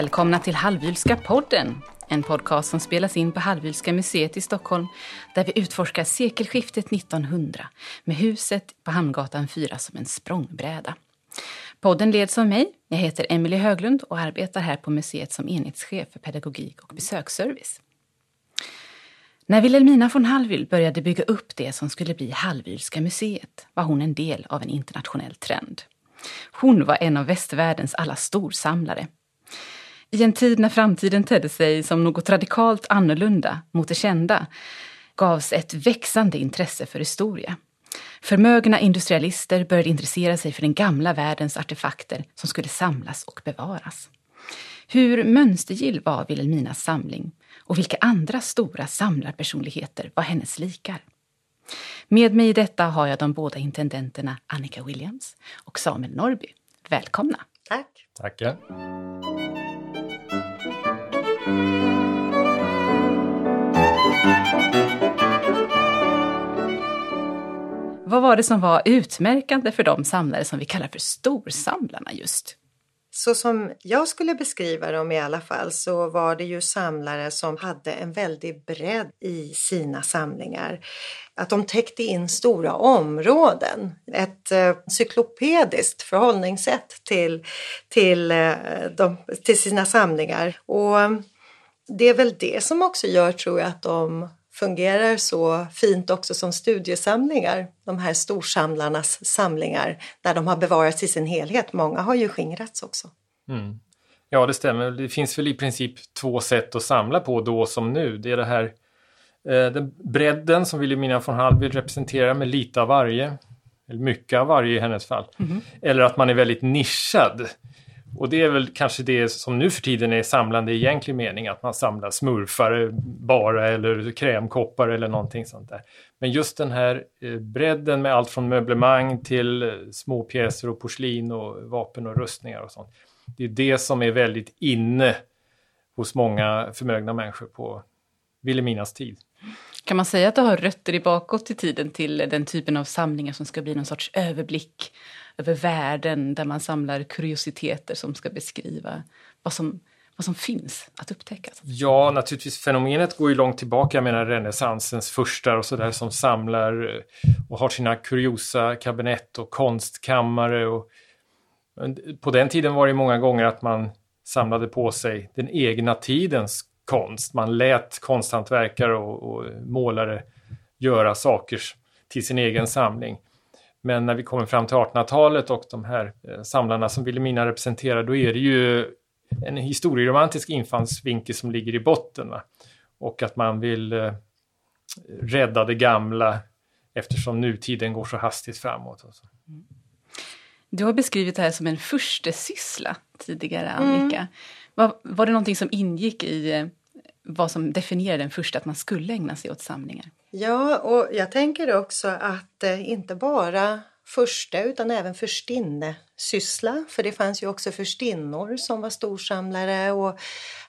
Välkomna till Hallwylska podden. En podcast som spelas in på Hallwylska museet i Stockholm där vi utforskar sekelskiftet 1900 med huset på Hamngatan 4 som en språngbräda. Podden leds av mig. Jag heter Emelie Höglund och arbetar här på museet som enhetschef för pedagogik och besöksservice. När Wilhelmina von Hallwyl började bygga upp det som skulle bli Hallwylska museet var hon en del av en internationell trend. Hon var en av västvärldens alla storsamlare. I en tid när framtiden tedde sig som något radikalt annorlunda mot det kända gavs ett växande intresse för historia. Förmögna industrialister började intressera sig för den gamla världens artefakter som skulle samlas och bevaras. Hur mönstergill var Wilhelminas samling och vilka andra stora samlarpersonligheter var hennes likar? Med mig i detta har jag de båda intendenterna Annika Williams och Samuel Norby. Välkomna! Tack! Tackar! Vad var det som var utmärkande för de samlare som vi kallar för storsamlarna just? Så som jag skulle beskriva dem i alla fall så var det ju samlare som hade en väldig bredd i sina samlingar. Att de täckte in stora områden. Ett eh, cyklopediskt förhållningssätt till, till, eh, de, till sina samlingar. Och det är väl det som också gör, tror jag, att de fungerar så fint också som studiesamlingar, de här storsamlarnas samlingar, där de har bevarats i sin helhet. Många har ju skingrats också. Mm. Ja, det stämmer. Det finns väl i princip två sätt att samla på då som nu. Det är det här eh, den bredden som Wilhelmina von Hallwyl representerar med lite av varje, eller mycket av varje i hennes fall. Mm. Eller att man är väldigt nischad. Och det är väl kanske det som nu för tiden är samlande i egentlig mening, att man samlar smurfar bara eller krämkoppar eller någonting sånt där. Men just den här eh, bredden med allt från möblemang till eh, små pjäser och porslin och vapen och rustningar och sånt. Det är det som är väldigt inne hos många förmögna människor på Vilhelminas tid. Kan man säga att det har rötter i bakåt i tiden till den typen av samlingar som ska bli någon sorts överblick över världen där man samlar kuriositeter som ska beskriva vad som, vad som finns att upptäcka? Ja, naturligtvis. Fenomenet går ju långt tillbaka. Jag menar renässansens första och sådär som samlar eh, och har sina kuriosa kabinett och konstkammare. Och, eh, på den tiden var det många gånger att man samlade på sig den egna tidens konst. Man lät konsthantverkare och, och målare göra saker till sin egen samling. Men när vi kommer fram till 1800-talet och de här eh, samlarna som Wilhelmina representerar, då är det ju en historieromantisk infallsvinkel som ligger i botten. Va? Och att man vill eh, rädda det gamla eftersom nutiden går så hastigt framåt. Och så. Mm. Du har beskrivit det här som en förstesyssla tidigare, Annika. Mm. Var, var det någonting som ingick i eh, vad som definierar den första, att man skulle ägna sig åt samlingar? Ja, och jag tänker också att eh, inte bara första utan även förstinnesyssla. För det fanns ju också förstinnor som var storsamlare och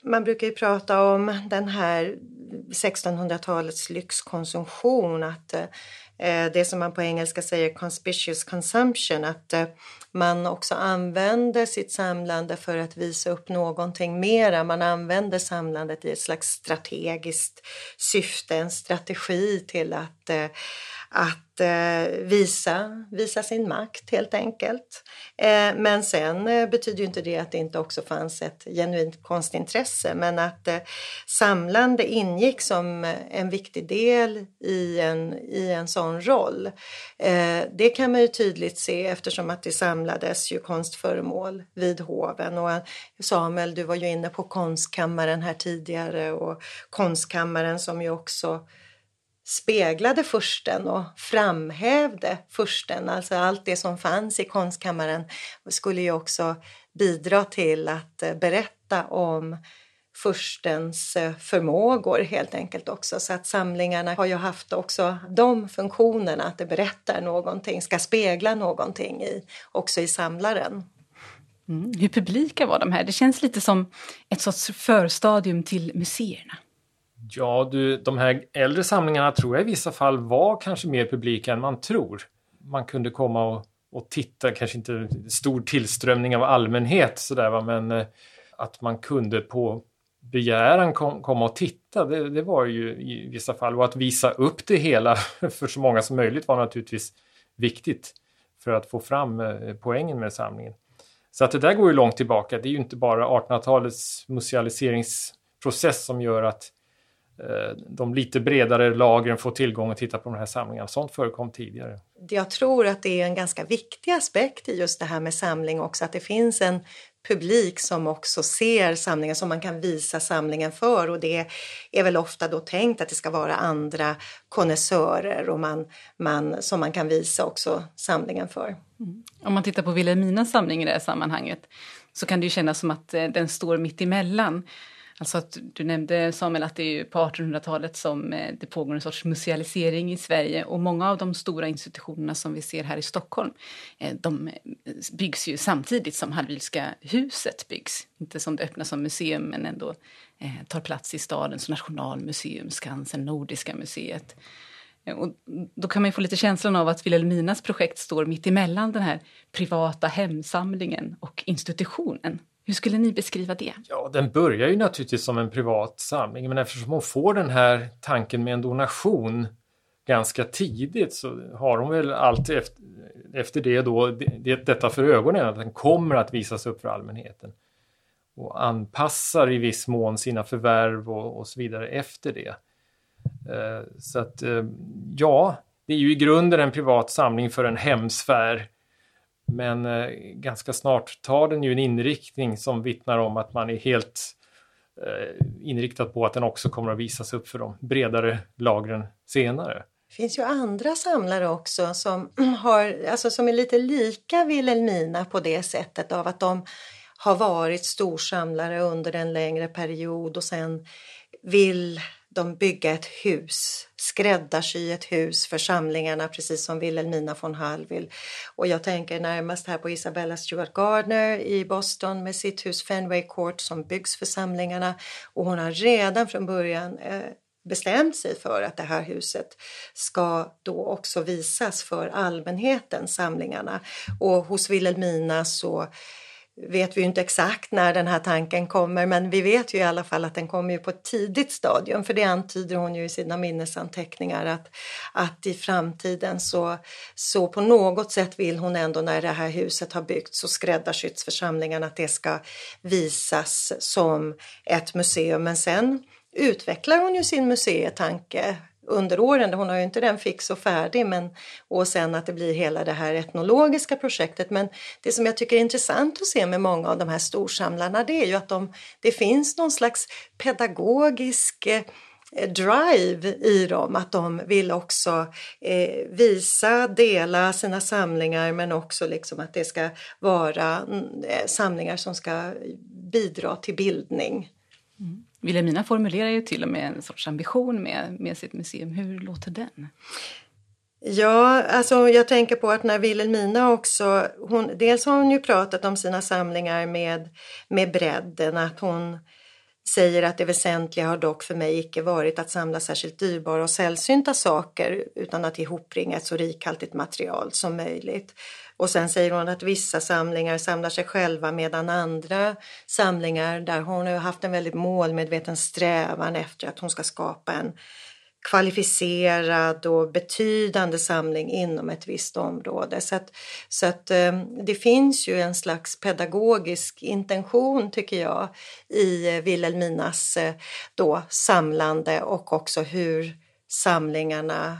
man brukar ju prata om den här 1600-talets lyxkonsumtion, att eh, Eh, det som man på engelska säger conspicuous consumption, att eh, man också använder sitt samlande för att visa upp någonting mera. Man använder samlandet i ett slags strategiskt syfte, en strategi till att eh, att eh, visa, visa sin makt helt enkelt. Eh, men sen eh, betyder ju inte det att det inte också fanns ett genuint konstintresse men att eh, samlande ingick som en viktig del i en, i en sån roll. Eh, det kan man ju tydligt se eftersom att det samlades ju konstföremål vid hoven och eh, Samuel, du var ju inne på konstkammaren här tidigare och konstkammaren som ju också speglade försten och framhävde försten. Alltså allt det som fanns i konstkammaren skulle ju också bidra till att eh, berätta om förstens eh, förmågor helt enkelt också. Så att samlingarna har ju haft också de funktionerna att det berättar någonting, ska spegla någonting i, också i samlaren. Mm. Hur publika var de här? Det känns lite som ett sorts förstadium till museerna. Ja, du, de här äldre samlingarna tror jag i vissa fall var kanske mer publika än man tror. Man kunde komma och, och titta, kanske inte stor tillströmning av allmänhet sådär va, men eh, att man kunde på begäran kom, komma och titta, det, det, var ju i vissa fall. Och att visa upp det hela för så många som möjligt var naturligtvis viktigt för att få fram eh, poängen med samlingen. Så att det där går ju långt tillbaka. Det är ju inte bara 1800-talets musealiseringsprocess som gör att de lite bredare lagren får tillgång att titta på de här samlingarna. Sånt förekom tidigare. Jag tror att det är en ganska viktig aspekt i just det här med samling också, att det finns en publik som också ser samlingen, som man kan visa samlingen för och det är väl ofta då tänkt att det ska vara andra konnässörer och man, man, som man kan visa också samlingen för. Mm. Om man tittar på Wilhelminas samling i det här sammanhanget så kan det ju kännas som att eh, den står mitt emellan. Alltså att du nämnde Samuel att det är på 1800-talet som eh, det pågår en sorts musealisering i Sverige och många av de stora institutionerna som vi ser här i Stockholm eh, de eh, byggs ju samtidigt som Hallwylska huset byggs. Inte som det öppnas som museum men ändå tar plats i stadens nationalmuseum, Skansen, Nordiska museet. Och då kan man få lite känslan av att Wilhelminas projekt står mitt emellan den här privata hemsamlingen och institutionen. Hur skulle ni beskriva det? Ja, den börjar ju naturligtvis som en privat samling, men eftersom hon får den här tanken med en donation ganska tidigt så har hon väl alltid efter, efter det då det, detta för ögonen, att den kommer att visas upp för allmänheten. Och anpassar i viss mån sina förvärv och, och så vidare efter det. Eh, så att eh, ja, det är ju i grunden en privat samling för en hemsfär. Men eh, ganska snart tar den ju en inriktning som vittnar om att man är helt eh, inriktad på att den också kommer att visas upp för de bredare lagren senare. Det finns ju andra samlare också som, har, alltså som är lite lika Wilhelmina på det sättet av att de har varit storsamlare under en längre period och sen vill de bygga ett hus, skräddarsy ett hus för samlingarna precis som Wilhelmina von Hall vill. Och jag tänker närmast här på Isabella Stewart Gardner i Boston med sitt hus Fenway Court som byggs för samlingarna och hon har redan från början eh, bestämt sig för att det här huset ska då också visas för allmänheten, samlingarna. Och hos Wilhelmina så vet vi ju inte exakt när den här tanken kommer men vi vet ju i alla fall att den kommer ju på ett tidigt stadium för det antyder hon ju i sina minnesanteckningar att, att i framtiden så, så på något sätt vill hon ändå när det här huset har byggts och skräddarsytts församlingarna att det ska visas som ett museum. Men sen utvecklar hon ju sin museitanke under åren. Hon har ju inte den fix och färdig men, och sen att det blir hela det här etnologiska projektet. Men det som jag tycker är intressant att se med många av de här storsamlarna det är ju att de, det finns någon slags pedagogisk eh, drive i dem, att de vill också eh, visa, dela sina samlingar men också liksom att det ska vara mm, eh, samlingar som ska bidra till bildning. Mm. Wilhelmina formulerar ju till och med en sorts ambition med, med sitt museum. Hur låter den? Ja, alltså jag tänker på att när Wilhelmina också, hon, dels har hon ju pratat om sina samlingar med, med bredden, att hon säger att det väsentliga har dock för mig icke varit att samla särskilt dyrbara och sällsynta saker utan att ihopringa ett så rikhaltigt material som möjligt. Och sen säger hon att vissa samlingar samlar sig själva medan andra samlingar där hon har haft en väldigt målmedveten strävan efter att hon ska skapa en kvalificerad och betydande samling inom ett visst område. Så att, så att eh, det finns ju en slags pedagogisk intention tycker jag i Wilhelminas eh, då samlande och också hur samlingarna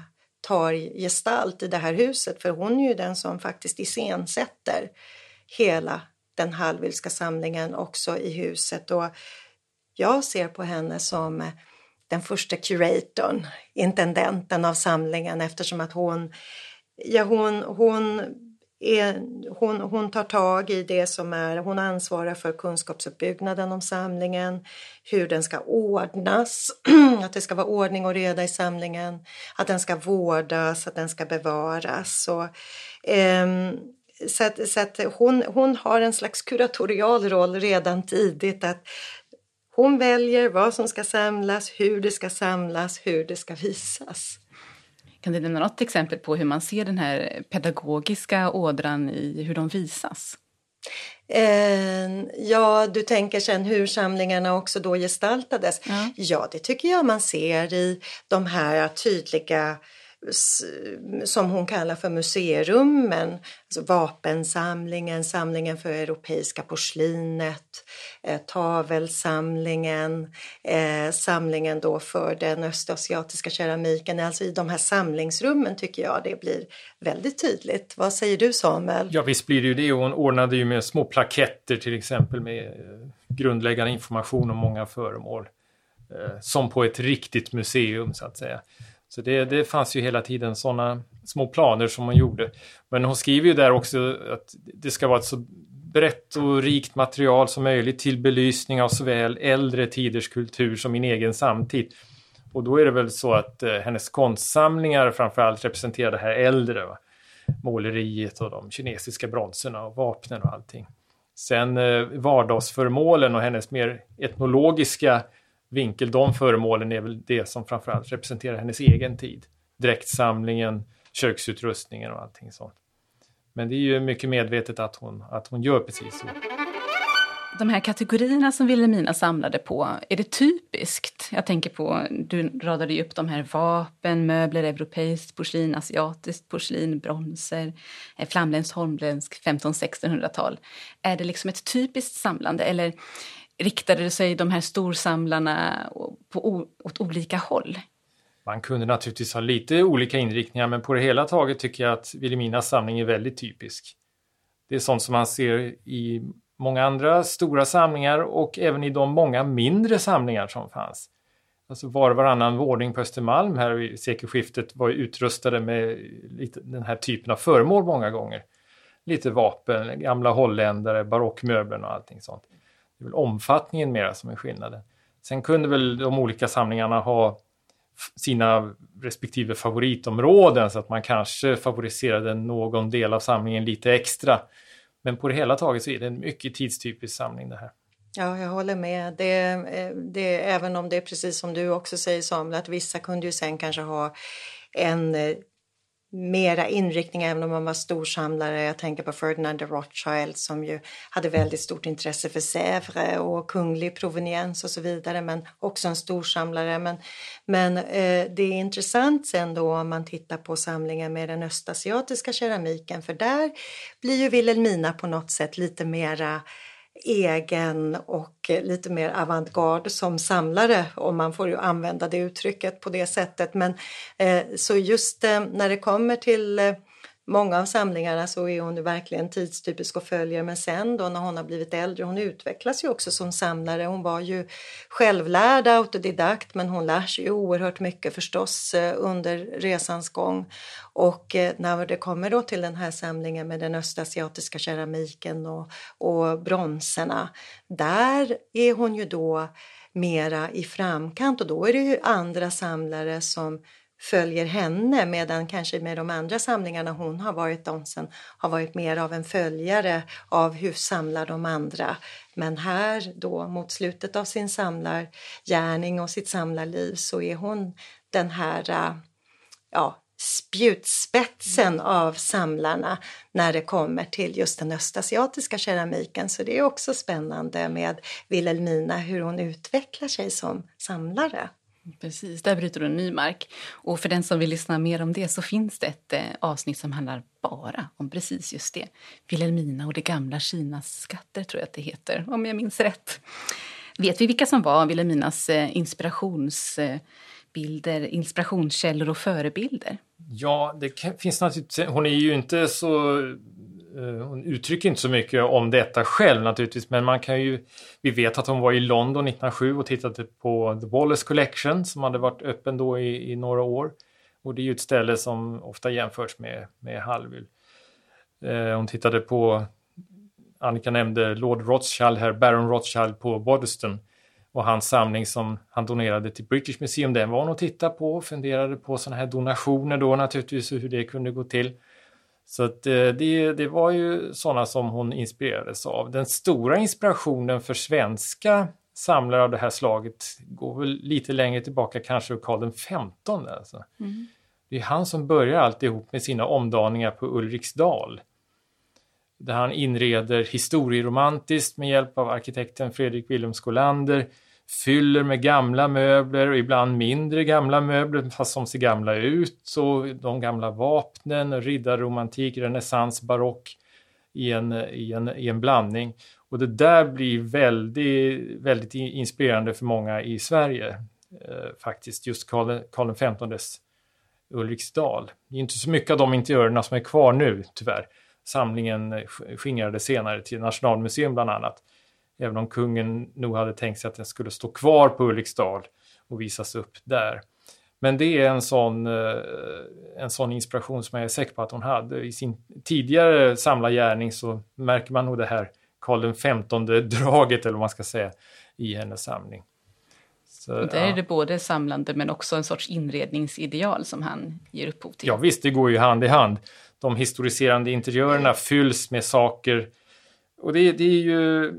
tar gestalt i det här huset för hon är ju den som faktiskt iscensätter hela den Hallwylska samlingen också i huset. Och jag ser på henne som den första curatorn, intendenten av samlingen eftersom att hon, ja hon, hon är, hon, hon tar tag i det som är, hon ansvarar för kunskapsuppbyggnaden om samlingen, hur den ska ordnas, att det ska vara ordning och reda i samlingen, att den ska vårdas, att den ska bevaras. Så, eh, så att, så att hon, hon har en slags kuratorial roll redan tidigt att hon väljer vad som ska samlas, hur det ska samlas, hur det ska visas. Kan du nämna något exempel på hur man ser den här pedagogiska ådran i hur de visas? Eh, ja, du tänker sen hur samlingarna också då gestaltades. Ja. ja, det tycker jag man ser i de här tydliga som hon kallar för museirummen, alltså vapensamlingen, samlingen för europeiska porslinet, eh, tavelsamlingen, eh, samlingen då för den östasiatiska keramiken. Alltså i de här samlingsrummen tycker jag det blir väldigt tydligt. Vad säger du Samuel? Ja visst blir det ju det. Hon ordnade ju med små plaketter till exempel med eh, grundläggande information om många föremål. Eh, som på ett riktigt museum så att säga. Så det, det fanns ju hela tiden sådana små planer som hon gjorde. Men hon skriver ju där också att det ska vara ett så brett och rikt material som möjligt till belysning av såväl äldre tiders kultur som min egen samtid. Och då är det väl så att eh, hennes konstsamlingar framförallt representerar det här äldre. Va? Måleriet och de kinesiska bronserna och vapnen och allting. Sen eh, vardagsföremålen och hennes mer etnologiska vinkel, de föremålen är väl det som framförallt representerar hennes egen tid. Dräktsamlingen, köksutrustningen och allting sånt. Men det är ju mycket medvetet att hon, att hon gör precis så. De här kategorierna som Wilhelmina samlade på, är det typiskt? Jag tänker på, du radade ju upp de här vapen, möbler, europeiskt porslin, asiatiskt porslin, bronser, eh, flamländskt, holmländskt, 1500-1600-tal. Är det liksom ett typiskt samlande eller riktade sig de här storsamlarna på, åt olika håll? Man kunde naturligtvis ha lite olika inriktningar men på det hela taget tycker jag att Vilhelminas samling är väldigt typisk. Det är sånt som man ser i många andra stora samlingar och även i de många mindre samlingar som fanns. Alltså var och varannan våning på Östermalm här vid sekelskiftet var utrustade med lite den här typen av föremål många gånger. Lite vapen, gamla holländare, barockmöbler och allting sånt. Det är väl omfattningen mera som är skillnaden. Sen kunde väl de olika samlingarna ha sina respektive favoritområden så att man kanske favoriserade någon del av samlingen lite extra. Men på det hela taget så är det en mycket tidstypisk samling det här. Ja, jag håller med. Det, eh, det, även om det är precis som du också säger Samuel, att vissa kunde ju sen kanske ha en eh, mera inriktning även om man var storsamlare. Jag tänker på Ferdinand de Rothschild som ju hade väldigt stort intresse för Sèvres och kunglig proveniens och så vidare men också en storsamlare. Men, men eh, det är intressant sen då om man tittar på samlingen med den östasiatiska keramiken för där blir ju Wilhelmina på något sätt lite mera egen och lite mer avantgarde som samlare om man får ju använda det uttrycket på det sättet. Men eh, så just eh, när det kommer till eh, många av samlingarna så är hon verkligen tidstypisk och följer men sen då när hon har blivit äldre, hon utvecklas ju också som samlare. Hon var ju självlärd autodidakt men hon lär sig ju oerhört mycket förstås eh, under resans gång. Och eh, när det kommer då till den här samlingen med den östasiatiska keramiken och, och bronserna, där är hon ju då mera i framkant och då är det ju andra samlare som följer henne medan kanske med de andra samlingarna hon har varit dansen har varit mer av en följare av hur samlar de andra. Men här då mot slutet av sin samlargärning och sitt samlarliv så är hon den här ja, spjutspetsen av samlarna när det kommer till just den östasiatiska keramiken. Så det är också spännande med Wilhelmina hur hon utvecklar sig som samlare. Precis, där bryter du en ny mark. Och för den som vill lyssna mer om det så finns det ett eh, avsnitt som handlar bara om precis just det. Vilhelmina och det gamla Kinas skatter tror jag att det heter, om jag minns rätt. Vet vi vilka som var Vilhelminas eh, inspirationsbilder, eh, inspirationskällor och förebilder? Ja, det finns naturligtvis. Hon är ju inte så Eh, hon uttrycker inte så mycket om detta själv naturligtvis, men man kan ju... Vi vet att hon var i London 1907 och tittade på The Wallace Collection som hade varit öppen då i, i några år. Och det är ju ett ställe som ofta jämförs med, med Hallwyl. Eh, hon tittade på, Annika nämnde Lord Rothschild här, Baron Rothschild på Waddesdon och hans samling som han donerade till British Museum. Den var hon och tittade på och funderade på sådana här donationer då naturligtvis och hur det kunde gå till. Så att eh, det, det var ju sådana som hon inspirerades av. Den stora inspirationen för svenska samlare av det här slaget går väl lite längre tillbaka, kanske Karl XV. Alltså. Mm. Det är han som börjar alltihop med sina omdaningar på Ulriksdal. där han inreder historieromantiskt med hjälp av arkitekten Fredrik Willem Skolander, fyller med gamla möbler och ibland mindre gamla möbler fast som ser gamla ut. Så de gamla vapnen, riddarromantik, renässans, barock i en, i, en, i en blandning. Och det där blir väldigt, väldigt inspirerande för många i Sverige. Eh, faktiskt, just Karl, Karl XVs Ulriksdal. Det är inte så mycket av de interiörerna som är kvar nu, tyvärr. Samlingen skingrades senare till Nationalmuseum bland annat. Även om kungen nog hade tänkt sig att den skulle stå kvar på Ulriksdal och visas upp där. Men det är en sån, eh, en sån inspiration som jag är säker på att hon hade. I sin tidigare samlargärning så märker man nog det här Karl XV-draget, eller vad man ska säga, i hennes samling. Så, och där ja. är det både samlande men också en sorts inredningsideal som han ger upphov till. Ja visst, det går ju hand i hand. De historiserande interiörerna fylls med saker. Och det, det är ju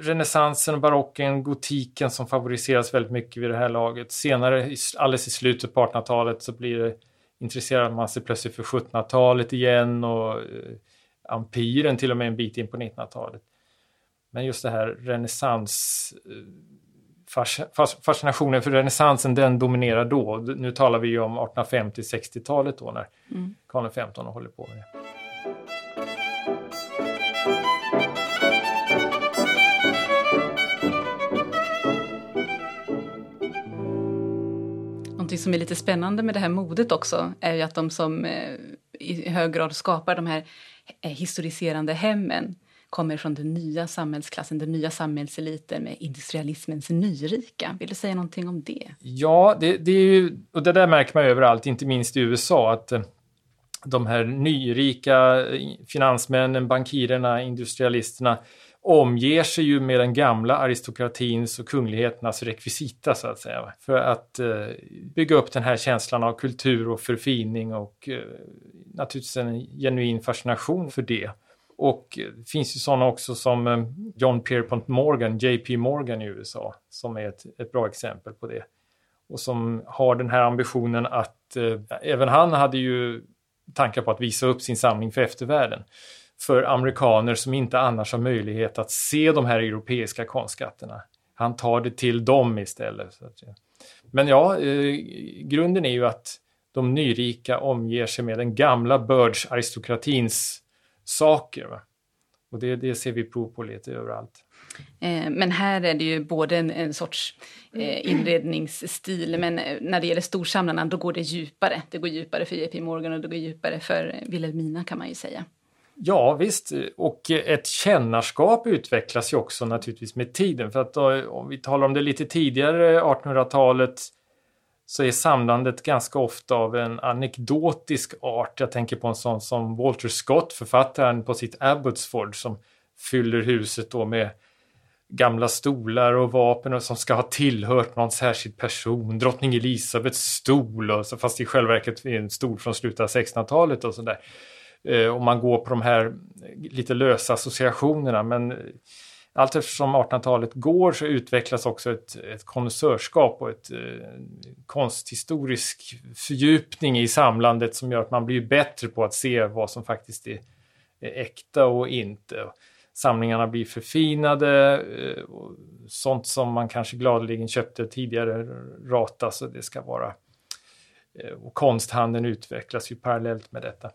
renässansen, barocken, gotiken som favoriseras väldigt mycket vid det här laget. Senare, alldeles i slutet på 1800-talet, så blir det intresserar man sig plötsligt för 1700-talet igen och eh, ampiren till och med en bit in på 1900-talet. Men just det här renässans eh, fascinationen för renässansen den dominerar då. Nu talar vi ju om 1850-60-talet då när mm. Karl XV håller på med det. Någonting som är lite spännande med det här modet också är ju att de som eh, i hög grad skapar de här eh, historiserande hemmen kommer från den nya samhällsklassen, den nya samhällseliten med industrialismens nyrika. Vill du säga någonting om det? Ja, det, det är ju, och det där märker man överallt, inte minst i USA, att eh, de här nyrika finansmännen, bankirerna, industrialisterna omger sig ju med den gamla aristokratins och kungligheternas rekvisita så att säga. För att eh, bygga upp den här känslan av kultur och förfining och eh, naturligtvis en genuin fascination för det. Och eh, det finns ju sådana också som eh, John Pierpont Morgan, JP Morgan i USA, som är ett, ett bra exempel på det. Och som har den här ambitionen att, eh, även han hade ju tankar på att visa upp sin samling för eftervärlden för amerikaner som inte annars har möjlighet att se de här europeiska konstskatterna. Han tar det till dem istället. Men ja, eh, grunden är ju att de nyrika omger sig med den gamla bördsaristokratins saker. Va? Och det, det ser vi prov på lite överallt. Eh, men här är det ju både en, en sorts eh, inredningsstil men eh, när det gäller storsamlarna då går det djupare. Det går djupare för JP Morgan och det går djupare för Wilhelmina kan man ju säga. Ja visst, och ett kännarskap utvecklas ju också naturligtvis med tiden. För att då, om vi talar om det lite tidigare, 1800-talet, så är samlandet ganska ofta av en anekdotisk art. Jag tänker på en sån som Walter Scott, författaren på sitt Abbotsford som fyller huset då med gamla stolar och vapen och som ska ha tillhört någon särskild person. Drottning Elisabeths stol, och så, fast i själva verket är en stol från slutet av 1600-talet och sådär. Eh, om man går på de här lite lösa associationerna. Men allt eftersom 1800-talet går så utvecklas också ett, ett konnässörskap och ett eh, konsthistorisk fördjupning i samlandet som gör att man blir bättre på att se vad som faktiskt är, är äkta och inte. Samlingarna blir förfinade, eh, och sånt som man kanske gladeligen köpte tidigare ratas och det ska vara eh, och konsthandeln utvecklas ju parallellt med detta.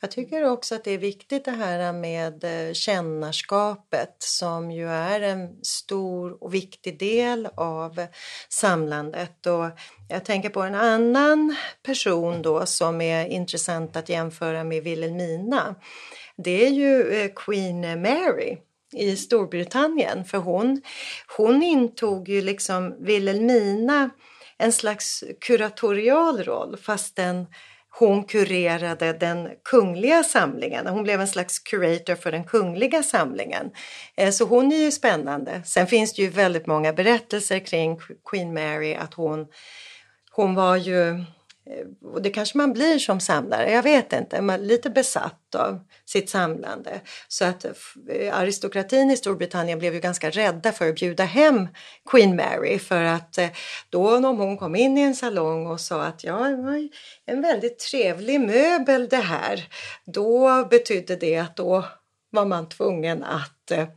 Jag tycker också att det är viktigt det här med eh, kännarskapet som ju är en stor och viktig del av samlandet. Och jag tänker på en annan person då som är intressant att jämföra med Wilhelmina. Det är ju eh, Queen Mary i Storbritannien för hon, hon intog ju liksom Wilhelmina en slags kuratorial roll fastän hon kurerade den kungliga samlingen. Hon blev en slags curator för den kungliga samlingen. Eh, så hon är ju spännande. Sen finns det ju väldigt många berättelser kring Queen Mary att hon, hon var ju Eh, och det kanske man blir som samlare, jag vet inte, man är lite besatt av sitt samlande. Så att eh, eh, aristokratin i Storbritannien blev ju ganska rädda för att bjuda hem Queen Mary för att då om hon kom in i en salong och sa att ja, det var en väldigt trevlig möbel det här, då betydde det att då var man tvungen att eh,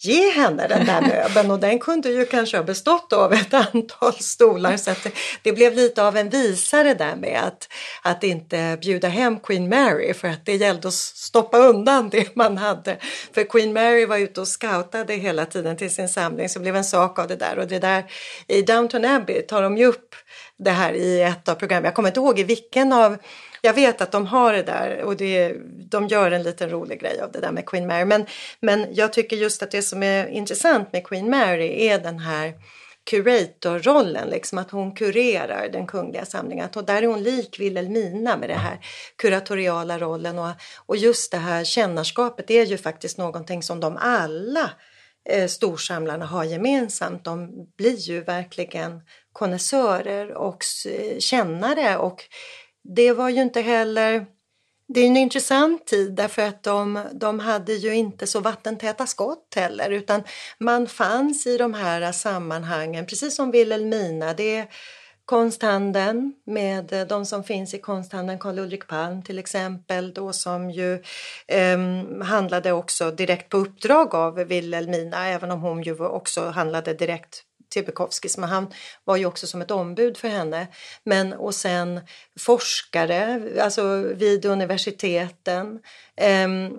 ge henne den där möbeln. Och den kunde ju kanske ha bestått av ett antal stolar. Så att det, det, blev lite av en visare där med att, att inte bjuda hem Queen Mary. För att det gällde att stoppa undan det man hade. För Queen Mary var ute och scoutade hela tiden till sin samling. Så det blev en sak av det där. Och det där i Downton Abbey tar de ju upp det här i ett av programmen. Jag kommer inte ihåg i vilken av jag vet att de har det där och det, de gör en liten rolig grej av det där med Queen Mary. Men, men jag tycker just att det som är intressant med Queen Mary är den här kuratorrollen, liksom att hon kurerar den kungliga samlingen. Att där är hon lik Wilhelmina med den här kuratoriala rollen och, och just det här kännarskapet är ju faktiskt någonting som de alla eh, storsamlarna har gemensamt. De blir ju verkligen konnässörer och eh, kännare och det var ju inte heller det är en intressant tid därför att de, de hade ju inte så vattentäta skott heller utan man fanns i de här sammanhangen, precis som Wilhelmina. Det är konsthandeln med eh, de som finns i konsthandeln, Karl Ulrik Palm till exempel, då som ju eh, handlade också direkt på uppdrag av Wilhelmina, även om hon ju också handlade direkt till men han var ju också som ett ombud för henne. Men och sen forskare, alltså vid universiteten Ehm,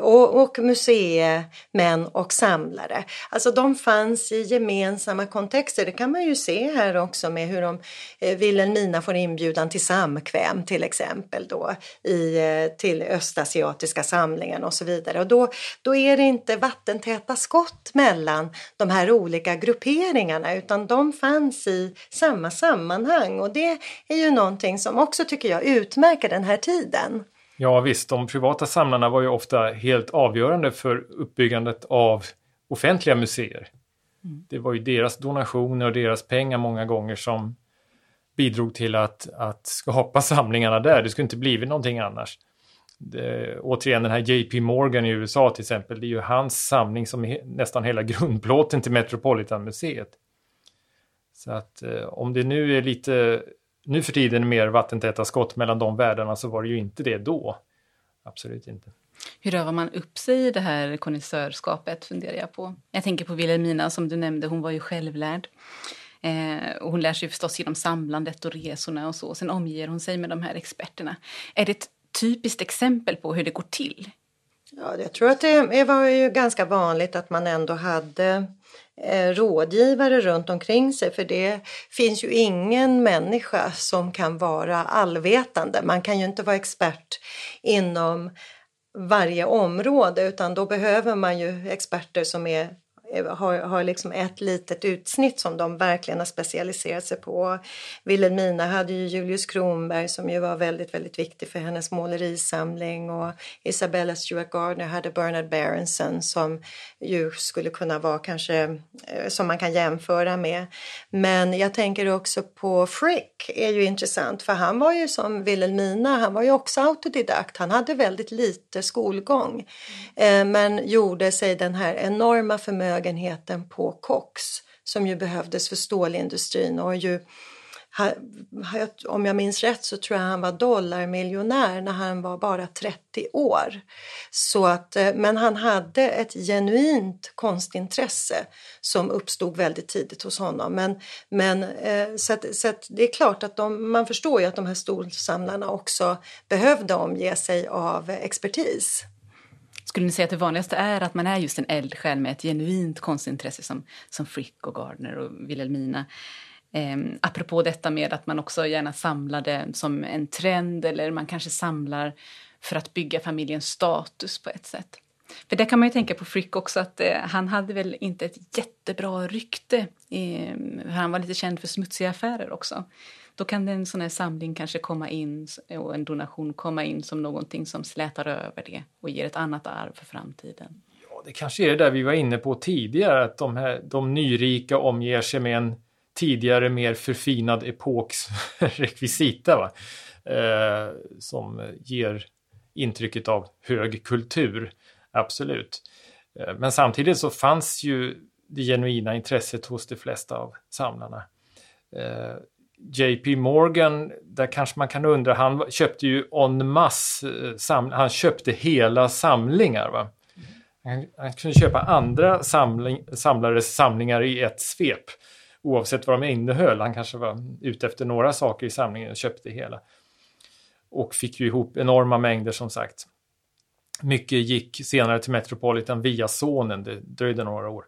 och, och museimän och samlare. Alltså de fanns i gemensamma kontexter. Det kan man ju se här också med hur de, eh, Wilhelmina får inbjudan till samkväm till exempel då i, eh, till östasiatiska samlingen och så vidare. Och då, då är det inte vattentäta skott mellan de här olika grupperingarna utan de fanns i samma sammanhang och det är ju någonting som också tycker jag utmärker den här tiden. Ja visst, de privata samlarna var ju ofta helt avgörande för uppbyggandet av offentliga museer. Mm. Det var ju deras donationer och deras pengar många gånger som bidrog till att, att skapa samlingarna där. Det skulle inte blivit någonting annars. Det, återigen den här JP Morgan i USA till exempel, det är ju hans samling som är nästan hela grundplåten till Metropolitanmuseet. Så att eh, om det nu är lite nu för tiden mer vattentäta skott mellan de världarna så var det ju inte det då. Absolut inte. Hur övar man upp sig i det här konnässörskapet funderar jag på. Jag tänker på Wilhelmina som du nämnde, hon var ju självlärd. Eh, och hon lär sig förstås genom samlandet och resorna och så. Sen omger hon sig med de här experterna. Är det ett typiskt exempel på hur det går till? Ja, jag tror att det var ju ganska vanligt att man ändå hade Eh, rådgivare runt omkring sig för det finns ju ingen människa som kan vara allvetande. Man kan ju inte vara expert inom varje område utan då behöver man ju experter som är har, har liksom ett litet utsnitt som de verkligen har specialiserat sig på. Wilhelmina hade ju Julius Kronberg som ju var väldigt, väldigt viktig för hennes målerisamling och Isabella Stewart Gardner hade Bernard Berenson som ju skulle kunna vara kanske eh, som man kan jämföra med. Men jag tänker också på Frick är ju intressant för han var ju som Wilhelmina, han var ju också autodidakt. Han hade väldigt lite skolgång mm. men gjorde sig den här enorma förmögenheten förmögenheten på Cox som ju behövdes för stålindustrin och ju om jag minns rätt så tror jag han var dollarmiljonär när han var bara 30 år. Så att, eh, men han hade ett genuint konstintresse som uppstod väldigt tidigt hos honom. Men, men, eh, så, att, så att det är klart att de, man förstår ju att de här storsamlarna också behövde omge sig av expertis. Skulle ni säga att det vanligaste är att man är just en eldsjäl med ett genuint konstintresse som, som Frick och Gardner och Wilhelmina? Eh, apropå detta med att man också gärna samlar det som en trend eller man kanske samlar för att bygga familjens status på ett sätt. För det kan man ju tänka på Frick också att eh, han hade väl inte ett jättebra rykte. Eh, han var lite känd för smutsiga affärer också. Då kan en sån här samling kanske komma in och en donation komma in som någonting som slätar över det och ger ett annat arv för framtiden. Ja, det kanske är det där vi var inne på tidigare, att de, här, de nyrika omger sig med en tidigare mer förfinad epoks rekvisita. Va? Eh, som ger intrycket av hög kultur, absolut. Eh, men samtidigt så fanns ju det genuina intresset hos de flesta av samlarna. Eh, JP Morgan, där kanske man kan undra, han köpte ju en masse, eh, han köpte hela samlingar. Va? Han, han kunde köpa andra samling, samlares samlingar i ett svep. Oavsett vad de innehöll. Han kanske var ute efter några saker i samlingen och köpte hela. Och fick ju ihop enorma mängder som sagt. Mycket gick senare till Metropolitan via sonen, det dröjde några år.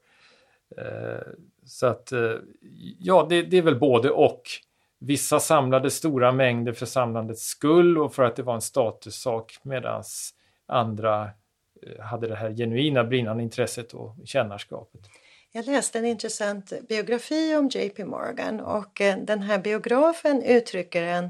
Eh, så att, eh, ja, det, det, är väl både och. Vissa samlade stora mängder för samlandets skull och för att det var en statussak medan andra eh, hade det här genuina brinnande intresset och kännarskapet. Jag läste en intressant biografi om JP Morgan och eh, den här biografen uttrycker en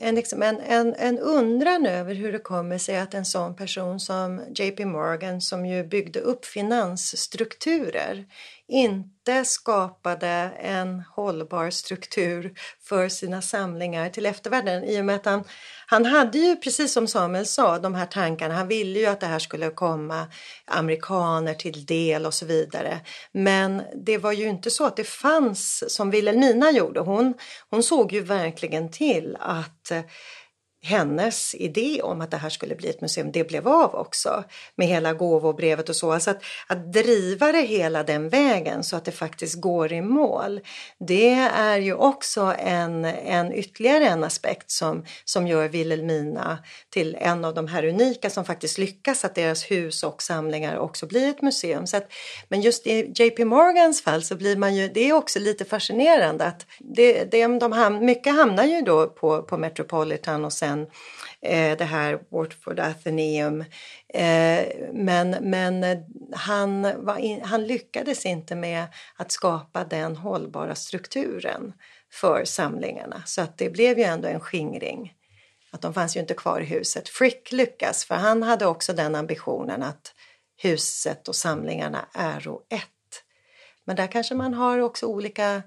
en, liksom en, en, en undran över hur det kommer sig att en sån person som JP Morgan som ju byggde upp finansstrukturer inte skapade en hållbar struktur för sina samlingar till eftervärlden i och med att han, han hade ju precis som Samuel sa de här tankarna, han ville ju att det här skulle komma amerikaner till del och så vidare. Men det var ju inte så att det fanns som Wilhelmina gjorde, hon, hon såg ju verkligen till att hennes idé om att det här skulle bli ett museum, det blev av också med hela gåvobrevet och så. Alltså att, att driva det hela den vägen så att det faktiskt går i mål, det är ju också en, en ytterligare en aspekt som, som gör Wilhelmina till en av de här unika som faktiskt lyckas att deras hus och samlingar också blir ett museum. Så att, men just i JP Morgans fall så blir man ju, det är också lite fascinerande att det, det, de ham, mycket hamnar ju då på, på Metropolitan och sen eh, det här Watford Athenaeum. Eh, men men eh, han, in, han lyckades inte med att skapa den hållbara strukturen för samlingarna så att det blev ju ändå en skingring. Att de fanns ju inte kvar i huset. Frick lyckas för han hade också den ambitionen att huset och samlingarna är ett. Men där kanske man har också olika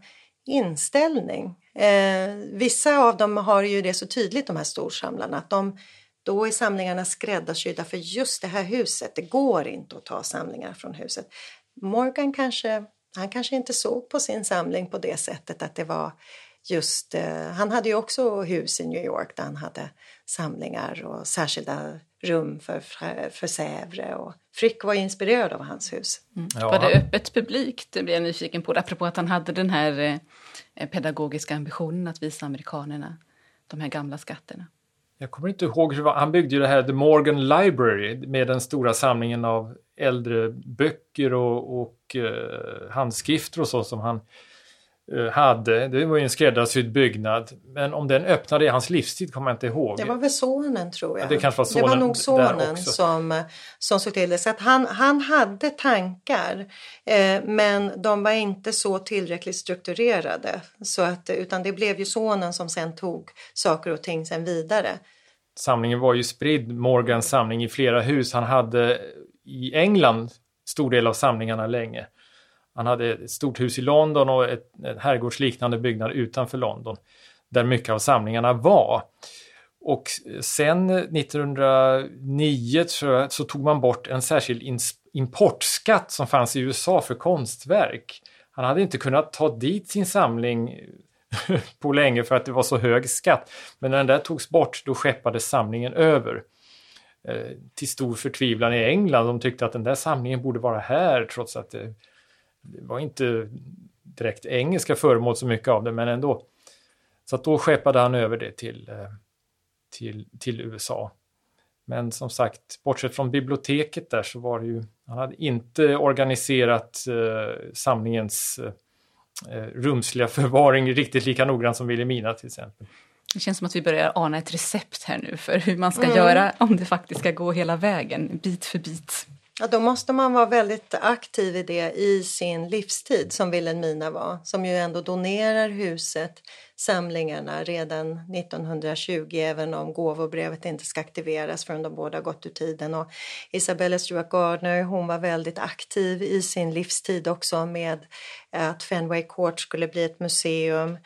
inställning. Eh, vissa av dem har ju det så tydligt, de här storsamlarna, att de då är samlingarna skräddarsydda för just det här huset. Det går inte att ta samlingar från huset. Morgan kanske, han kanske inte såg på sin samling på det sättet att det var just, eh, han hade ju också hus i New York där han hade samlingar och särskilda rum för, för Sävre och Frick var inspirerad av hans hus. Mm. Ja, var det öppet publikt, det blev jag nyfiken på, apropå att han hade den här eh, pedagogiska ambitionen att visa amerikanerna de här gamla skatterna. Jag kommer inte ihåg hur han byggde ju det här The Morgan Library med den stora samlingen av äldre böcker och, och eh, handskrifter och så som han Eh, hade. Det var ju en skräddarsydd byggnad. Men om den öppnade i hans livstid kommer jag inte ihåg. Det var väl sonen tror jag. Ja, det kanske var sonen Det var nog sonen som, som såg till det. Så att han, han hade tankar eh, men de var inte så tillräckligt strukturerade. Så att, utan det blev ju sonen som sen tog saker och ting sen vidare. Samlingen var ju spridd, Morgans samling, i flera hus. Han hade i England stor del av samlingarna länge. Han hade ett stort hus i London och ett, ett herrgårdsliknande byggnad utanför London där mycket av samlingarna var. Och sen 1909 så, så tog man bort en särskild importskatt som fanns i USA för konstverk. Han hade inte kunnat ta dit sin samling eh, på länge för att det var så hög skatt. Men när den där togs bort då skeppades samlingen över. Eh, till stor förtvivlan i England. De tyckte att den där samlingen borde vara här trots att det det var inte direkt engelska föremål så mycket av det, men ändå. Så att då skeppade han över det till, eh, till, till USA. Men som sagt, bortsett från biblioteket där så var det ju, han hade inte organiserat eh, samlingens eh, rumsliga förvaring riktigt lika noggrant som Wilhelmina till exempel. Det känns som att vi börjar ana ett recept här nu för hur man ska mm. göra om det faktiskt ska gå hela vägen, bit för bit. Ja, då måste man vara väldigt aktiv i det i sin livstid som Wilhelmina var, som ju ändå donerar huset, samlingarna redan 1920 även om gåvobrevet inte ska aktiveras förrän de båda gått ur tiden. Och Isabella Stewart Gardner hon var väldigt aktiv i sin livstid också med eh, att Fenway Court skulle bli ett museum.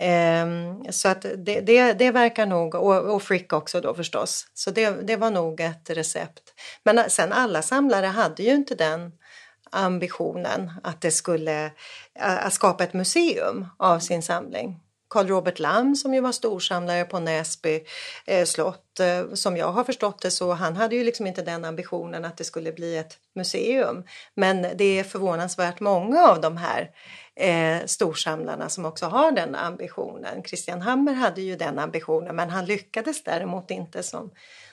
Um, så att det, det, det, verkar nog, och, och Frick också då förstås, så det, det var nog ett recept. Men eh, sen alla samlare hade ju inte den ambitionen att det skulle eh, att skapa ett museum av sin samling. Carl Robert Lamm som ju var storsamlare på Näsby eh, slott. Eh, som jag har förstått det så han hade ju liksom inte den ambitionen att det skulle bli ett museum. Men det är förvånansvärt många av de här eh, storsamlarna som också har den ambitionen. Christian Hammer hade ju den ambitionen men han lyckades däremot inte som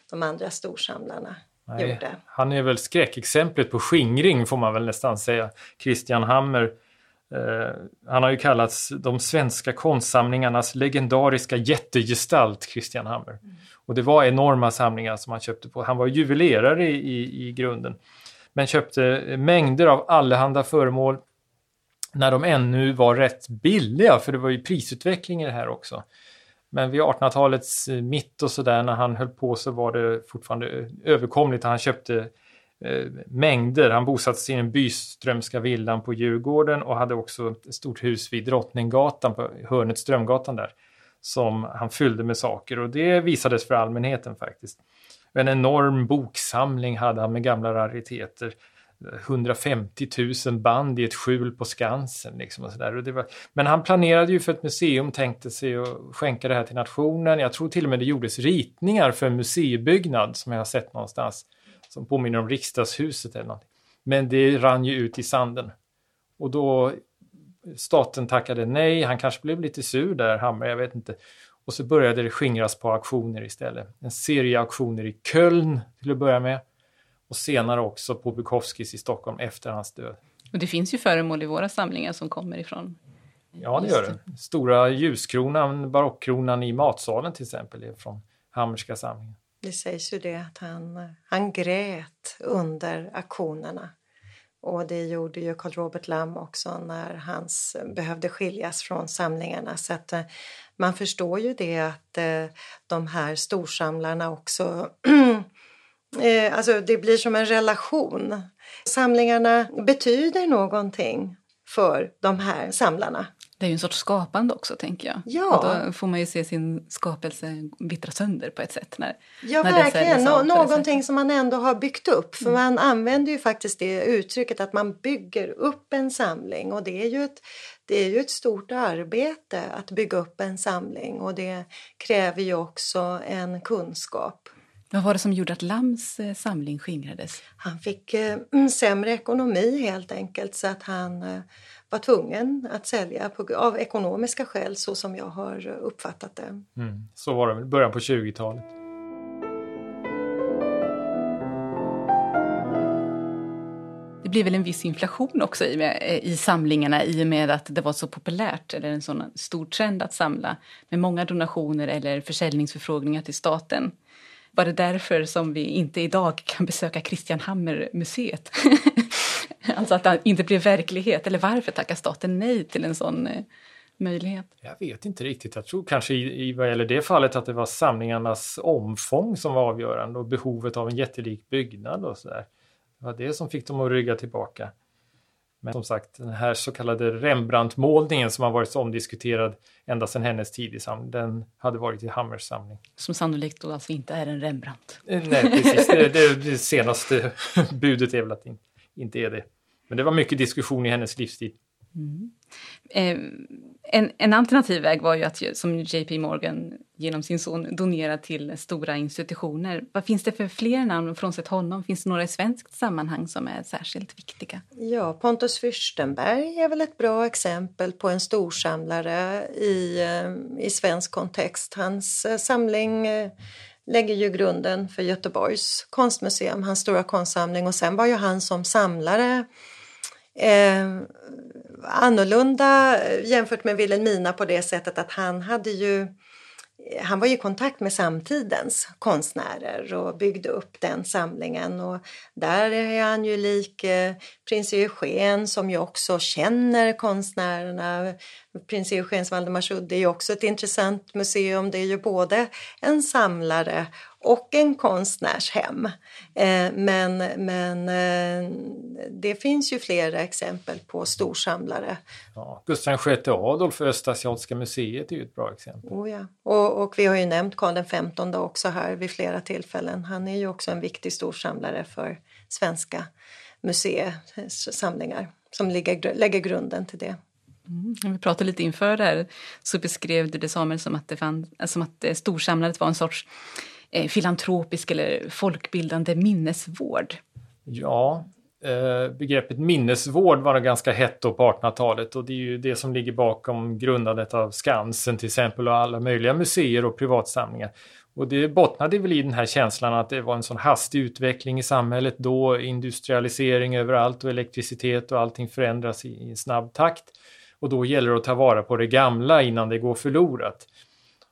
de andra storsamlarna. Nej, gjorde. Han är väl skräckexemplet på skingring får man väl nästan säga. Christian Hammer Eh, han har ju kallats de svenska konstsamlingarnas legendariska jättegestalt, Christian Hammer. Mm. Och det var enorma samlingar som han köpte på. Han var juvelerare i, i, i grunden. Men köpte mängder av allehanda föremål när de ännu var rätt billiga, för det var ju prisutveckling i det här också. Men vid 1800-talets eh, mitt och sådär när han höll på så var det fortfarande eh, överkomligt. Han köpte Eh, mängder. Han bosatte sig i den Byströmska villan på Djurgården och hade också ett stort hus vid Drottninggatan på hörnet Strömgatan där som han fyllde med saker och det visades för allmänheten faktiskt. En enorm boksamling hade han med gamla rariteter. 150 000 band i ett skjul på Skansen. Liksom och så där. Och det var... Men han planerade ju för ett museum, tänkte sig att skänka det här till nationen. Jag tror till och med det gjordes ritningar för en museibyggnad som jag har sett någonstans som påminner om riksdagshuset eller något. Men det rann ju ut i sanden. Och då staten tackade nej, han kanske blev lite sur där, Hammar, jag vet inte. Och så började det skingras på auktioner istället. En serie auktioner i Köln till att börja med. Och senare också på Bukowskis i Stockholm efter hans död. Och det finns ju föremål i våra samlingar som kommer ifrån Ja, det gör det. Stora ljuskronan, barockkronan i matsalen till exempel, är från Hammerska samlingen. Det sägs ju det att han, han grät under aktionerna. Och det gjorde ju Carl Robert Lamm också när han behövde skiljas från samlingarna. Så att eh, man förstår ju det att eh, de här storsamlarna också eh, Alltså det blir som en relation. Samlingarna betyder någonting för de här samlarna. Det är ju en sorts skapande också, tänker jag. Ja. Och då får man ju se sin skapelse vittra sönder på ett sätt. När, ja, när verkligen. Nå någonting som man ändå har byggt upp. För mm. man använder ju faktiskt det uttrycket att man bygger upp en samling. Och det är ju ett, det är ju ett stort arbete att bygga upp en samling. Och det kräver ju också en kunskap. Vad var det som gjorde att Lams eh, samling skingrades? Han fick eh, sämre ekonomi helt enkelt så att han eh, var tvungen att sälja på, av ekonomiska skäl så som jag har uppfattat det. Mm, så var det i början på 20-talet. Det blir väl en viss inflation också i, med, i samlingarna i och med att det var så populärt, eller en sån stor trend att samla med många donationer eller försäljningsförfrågningar till staten. Var det därför som vi inte idag kan besöka Christian Hammer-museet? Alltså att det inte blev verklighet. Eller varför tackar staten nej till en sån eh, möjlighet? Jag vet inte riktigt. Jag tror kanske i, i vad gäller det fallet att det var samlingarnas omfång som var avgörande och behovet av en jättelik byggnad och sådär. Det var det som fick dem att rygga tillbaka. Men som sagt, den här så kallade Rembrandt-målningen som har varit så omdiskuterad ända sedan hennes tid i samling, den hade varit i Hammers samling. Som sannolikt då alltså inte är en Rembrandt? Eh, nej, precis. Det, det, det senaste budet är väl att det inte är det. Men det var mycket diskussion i hennes livstid. Mm. Eh, en, en, alternativ väg var ju att som JP Morgan genom sin son donera till stora institutioner. Vad finns det för fler namn frånsett honom? Finns det några i svenskt sammanhang som är särskilt viktiga? Ja, Pontus Fürstenberg är väl ett bra exempel på en storsamlare i, eh, i svensk kontext. Hans eh, samling eh, lägger ju grunden för Göteborgs konstmuseum, hans stora konstsamling och sen var ju han som samlare eh, annorlunda eh, jämfört med Wilhelmina på det sättet att han hade ju eh, han var i kontakt med samtidens konstnärer och byggde upp den samlingen och där är han ju lik eh, prins Eugen som ju också känner konstnärerna. Prins Eugens Valdemarsudde är ju också ett intressant museum. Det är ju både en samlare och en konstnärshem. Eh, men, men eh, det finns ju flera exempel på storsamlare. Ja, Gustav VI Adolf för Östasiatiska museet är ju ett bra exempel. Oh ja. och, och vi har ju nämnt Karl XV också här vid flera tillfällen. Han är ju också en viktig storsamlare för svenska museisamlingar som lägger, lägger grunden till det. Mm. Vi pratade lite inför det här så beskrev du det Samuel som att, det fann, som att eh, storsamlandet var en sorts eh, filantropisk eller folkbildande minnesvård. Ja, eh, begreppet minnesvård var ganska hett då på 1800-talet och det är ju det som ligger bakom grundandet av Skansen till exempel och alla möjliga museer och privatsamlingar. Och det bottnade väl i den här känslan att det var en sån hastig utveckling i samhället då, industrialisering överallt och elektricitet och allting förändras i, i snabb takt. Och då gäller det att ta vara på det gamla innan det går förlorat.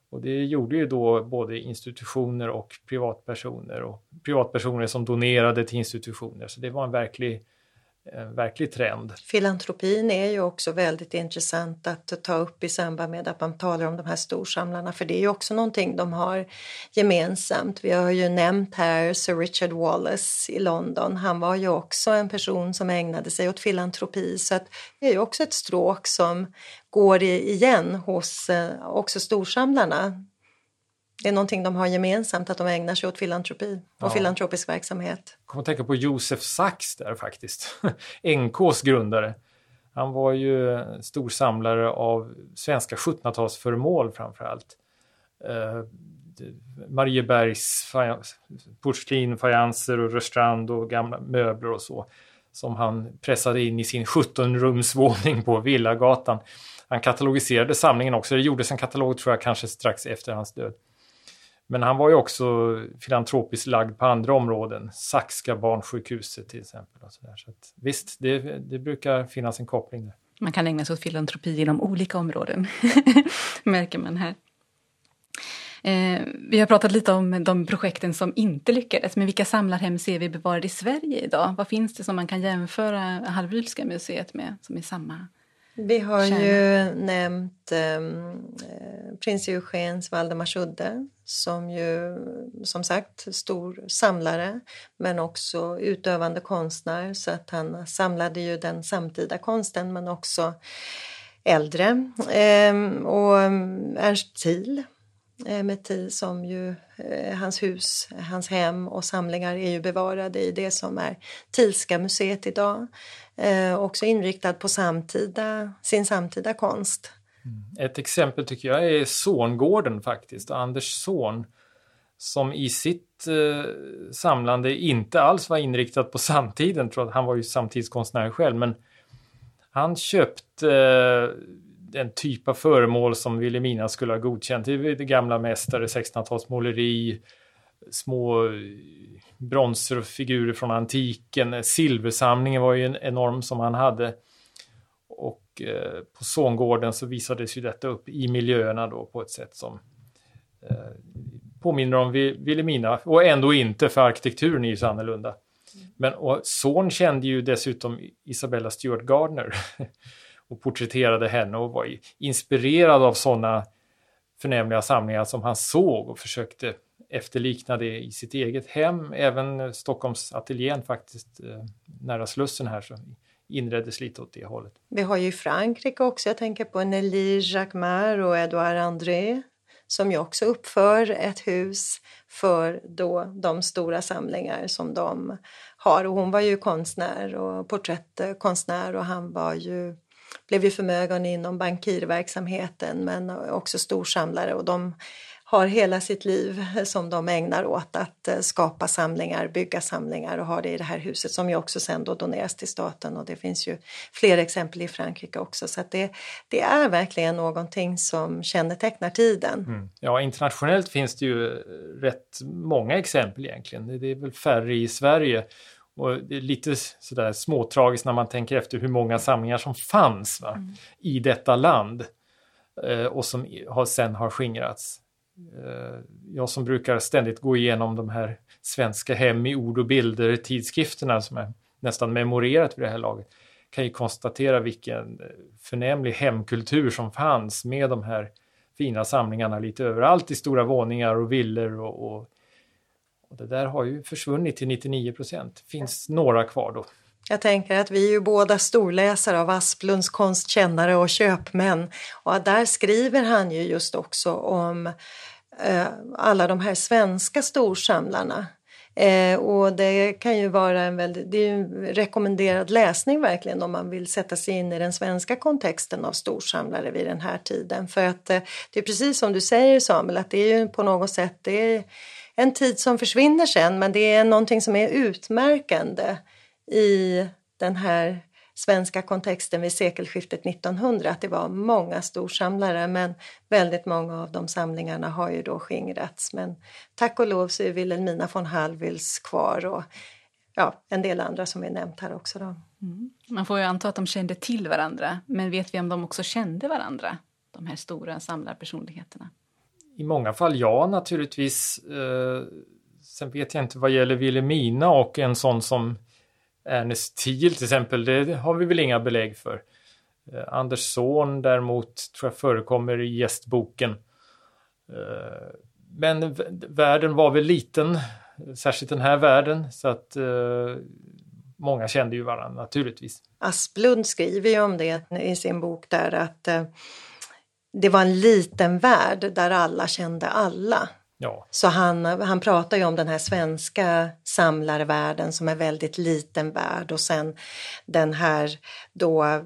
Och det gjorde ju då både institutioner och privatpersoner och privatpersoner som donerade till institutioner. Så det var en verklig Eh, verklig trend. Filantropin är ju också väldigt intressant att ta upp i samband med att man talar om de här storsamlarna för det är ju också någonting de har gemensamt. Vi har ju nämnt här Sir Richard Wallace i London. Han var ju också en person som ägnade sig åt filantropi så att det är ju också ett stråk som går igen hos eh, också storsamlarna det är någonting de har gemensamt, att de ägnar sig åt filantropi och ja. filantropisk verksamhet. Jag kommer att tänka på Josef Sachs där faktiskt, NKs grundare. Han var ju stor samlare av svenska 1700-talsföremål framför allt. Eh, Mariebergs porslin, fajanser och Rörstrand och gamla möbler och så som han pressade in i sin 17-rumsvåning på Villagatan. Han katalogiserade samlingen också. Det gjordes en katalog tror jag kanske strax efter hans död. Men han var ju också filantropiskt lagd på andra områden, Saxka barnsjukhuset till exempel. Och så där. Så att, visst, det, det brukar finnas en koppling där. Man kan ägna sig åt filantropi inom olika områden, märker man här. Eh, vi har pratat lite om de projekten som inte lyckades, men vilka samlarhem ser vi bevarade i Sverige idag? Vad finns det som man kan jämföra Hallwylska museet med, som är samma vi har kärna. ju nämnt ehm, eh, prins Eugens Valdemarsudde som ju som sagt stor samlare men också utövande konstnär så att han samlade ju den samtida konsten men också äldre. Eh, och ehm, Ernst Thiel eh, med Thiel som ju eh, hans hus, hans hem och samlingar är ju bevarade i det som är Thielska museet idag eh, också inriktad på samtida, sin samtida konst. Mm. Ett exempel tycker jag är Zorngården faktiskt, Anders Zorn. som i sitt eh, samlande inte alls var inriktat på samtiden, tror att han var ju samtidskonstnär själv, men han köpte eh, en typ av föremål som Vilhelmina skulle ha godkänt. Det det gamla mästare, 1600-talsmåleri, små eh, bronsfigurer från antiken. Silversamlingen var ju en enorm som han hade. Och eh, på Sångården så visades ju detta upp i miljöerna då på ett sätt som eh, påminner om Vilhelmina och ändå inte för arkitekturen är ju så annorlunda. Men och Son kände ju dessutom Isabella Stewart Gardner och porträtterade henne och var inspirerad av sådana förnämliga samlingar som han såg och försökte efterlikna det i sitt eget hem. Även Stockholms ateljén faktiskt eh, nära Slussen här så inreddes lite åt det hållet. Vi har ju i Frankrike också, jag tänker på Nelly Jacquemart och Edouard André som ju också uppför ett hus för då de stora samlingar som de har. Och hon var ju konstnär och porträttkonstnär och han var ju, blev ju förmögen inom bankirverksamheten men också storsamlare och de har hela sitt liv som de ägnar åt att eh, skapa samlingar, bygga samlingar och ha det i det här huset som ju också sen då doneras till staten och det finns ju fler exempel i Frankrike också så att det, det är verkligen någonting som kännetecknar tiden. Mm. Ja, internationellt finns det ju rätt många exempel egentligen. Det är väl färre i Sverige och det är lite sådär småtragiskt när man tänker efter hur många samlingar som fanns va, mm. i detta land eh, och som har, sen har skingrats. Eh, jag som brukar ständigt gå igenom de här svenska hem i ord och bilder tidskrifterna som är nästan memorerat vid det här laget kan ju konstatera vilken eh, förnämlig hemkultur som fanns med de här fina samlingarna lite överallt i stora våningar och villor och, och, och det där har ju försvunnit till 99 procent. finns några kvar då. Jag tänker att vi är ju båda storläsare av Asplunds konstkännare och köpmän. Och där skriver han ju just också om eh, alla de här svenska storsamlarna. Eh, och det kan ju vara en väldigt, det är en rekommenderad läsning verkligen om man vill sätta sig in i den svenska kontexten av storsamlare vid den här tiden. För att eh, det är precis som du säger Samuel, att det är ju på något sätt det är en tid som försvinner sen men det är någonting som är utmärkande i den här svenska kontexten vid sekelskiftet 1900 att det var många storsamlare men väldigt många av de samlingarna har ju då skingrats. Men tack och lov så är Wilhelmina von Hallwyls kvar och ja, en del andra som är nämnt här också. Då. Mm. Man får ju anta att de kände till varandra, men vet vi om de också kände varandra? De här stora samlarpersonligheterna. I många fall ja, naturligtvis. Eh, sen vet jag inte vad gäller Wilhelmina och en sån som Ernest Thiel till exempel, det har vi väl inga belägg för. Eh, Anders Zorn däremot tror jag förekommer i gästboken. Eh, men världen var väl liten, särskilt den här världen, så att eh, många kände ju varandra naturligtvis. Asplund skriver ju om det i sin bok där att det var en liten värld där alla kände alla. Ja. Så han, han pratar ju om den här svenska samlarvärlden som är väldigt liten värld och sen den här då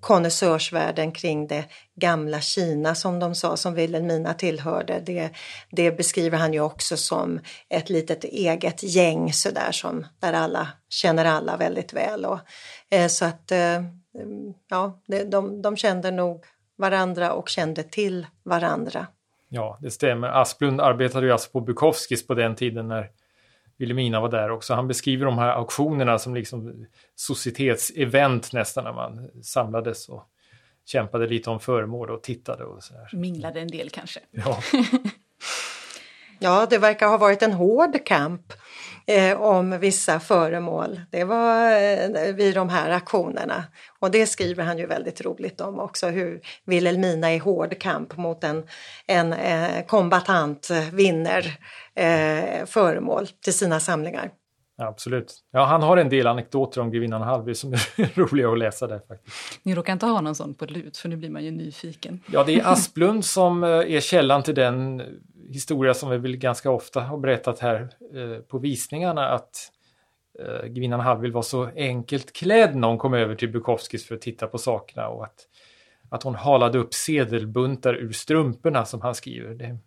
konnässörsvärlden kring det gamla Kina som de sa, som Vilhelmina tillhörde. Det, det beskriver han ju också som ett litet eget gäng sådär som där alla känner alla väldigt väl. Och, eh, så att eh, ja, de, de kände nog varandra och kände till varandra. Ja, det stämmer. Asplund arbetade ju alltså på Bukowskis på den tiden när Wilhelmina var där också. Han beskriver de här auktionerna som liksom societetsevent nästan när man samlades och kämpade lite om föremål och tittade och så där. Minglade en del kanske. Ja. ja, det verkar ha varit en hård kamp eh, om vissa föremål. Det var eh, vid de här aktionerna. Och det skriver han ju väldigt roligt om också, hur Wilhelmina i hård kamp mot en, en eh, kombatant vinner eh, föremål till sina samlingar. Absolut. Ja, han har en del anekdoter om grevinnan Halvby som är roliga att läsa där faktiskt. Ni råkar inte ha någon sån på lut för nu blir man ju nyfiken. Ja, det är Asplund som eh, är källan till den historia som vi väl ganska ofta har berättat här eh, på visningarna att eh, grevinnan Hallwyl var så enkelt klädd när hon kom över till Bukowskis för att titta på sakerna och att, att hon halade upp sedelbuntar ur strumporna som han skriver. Det,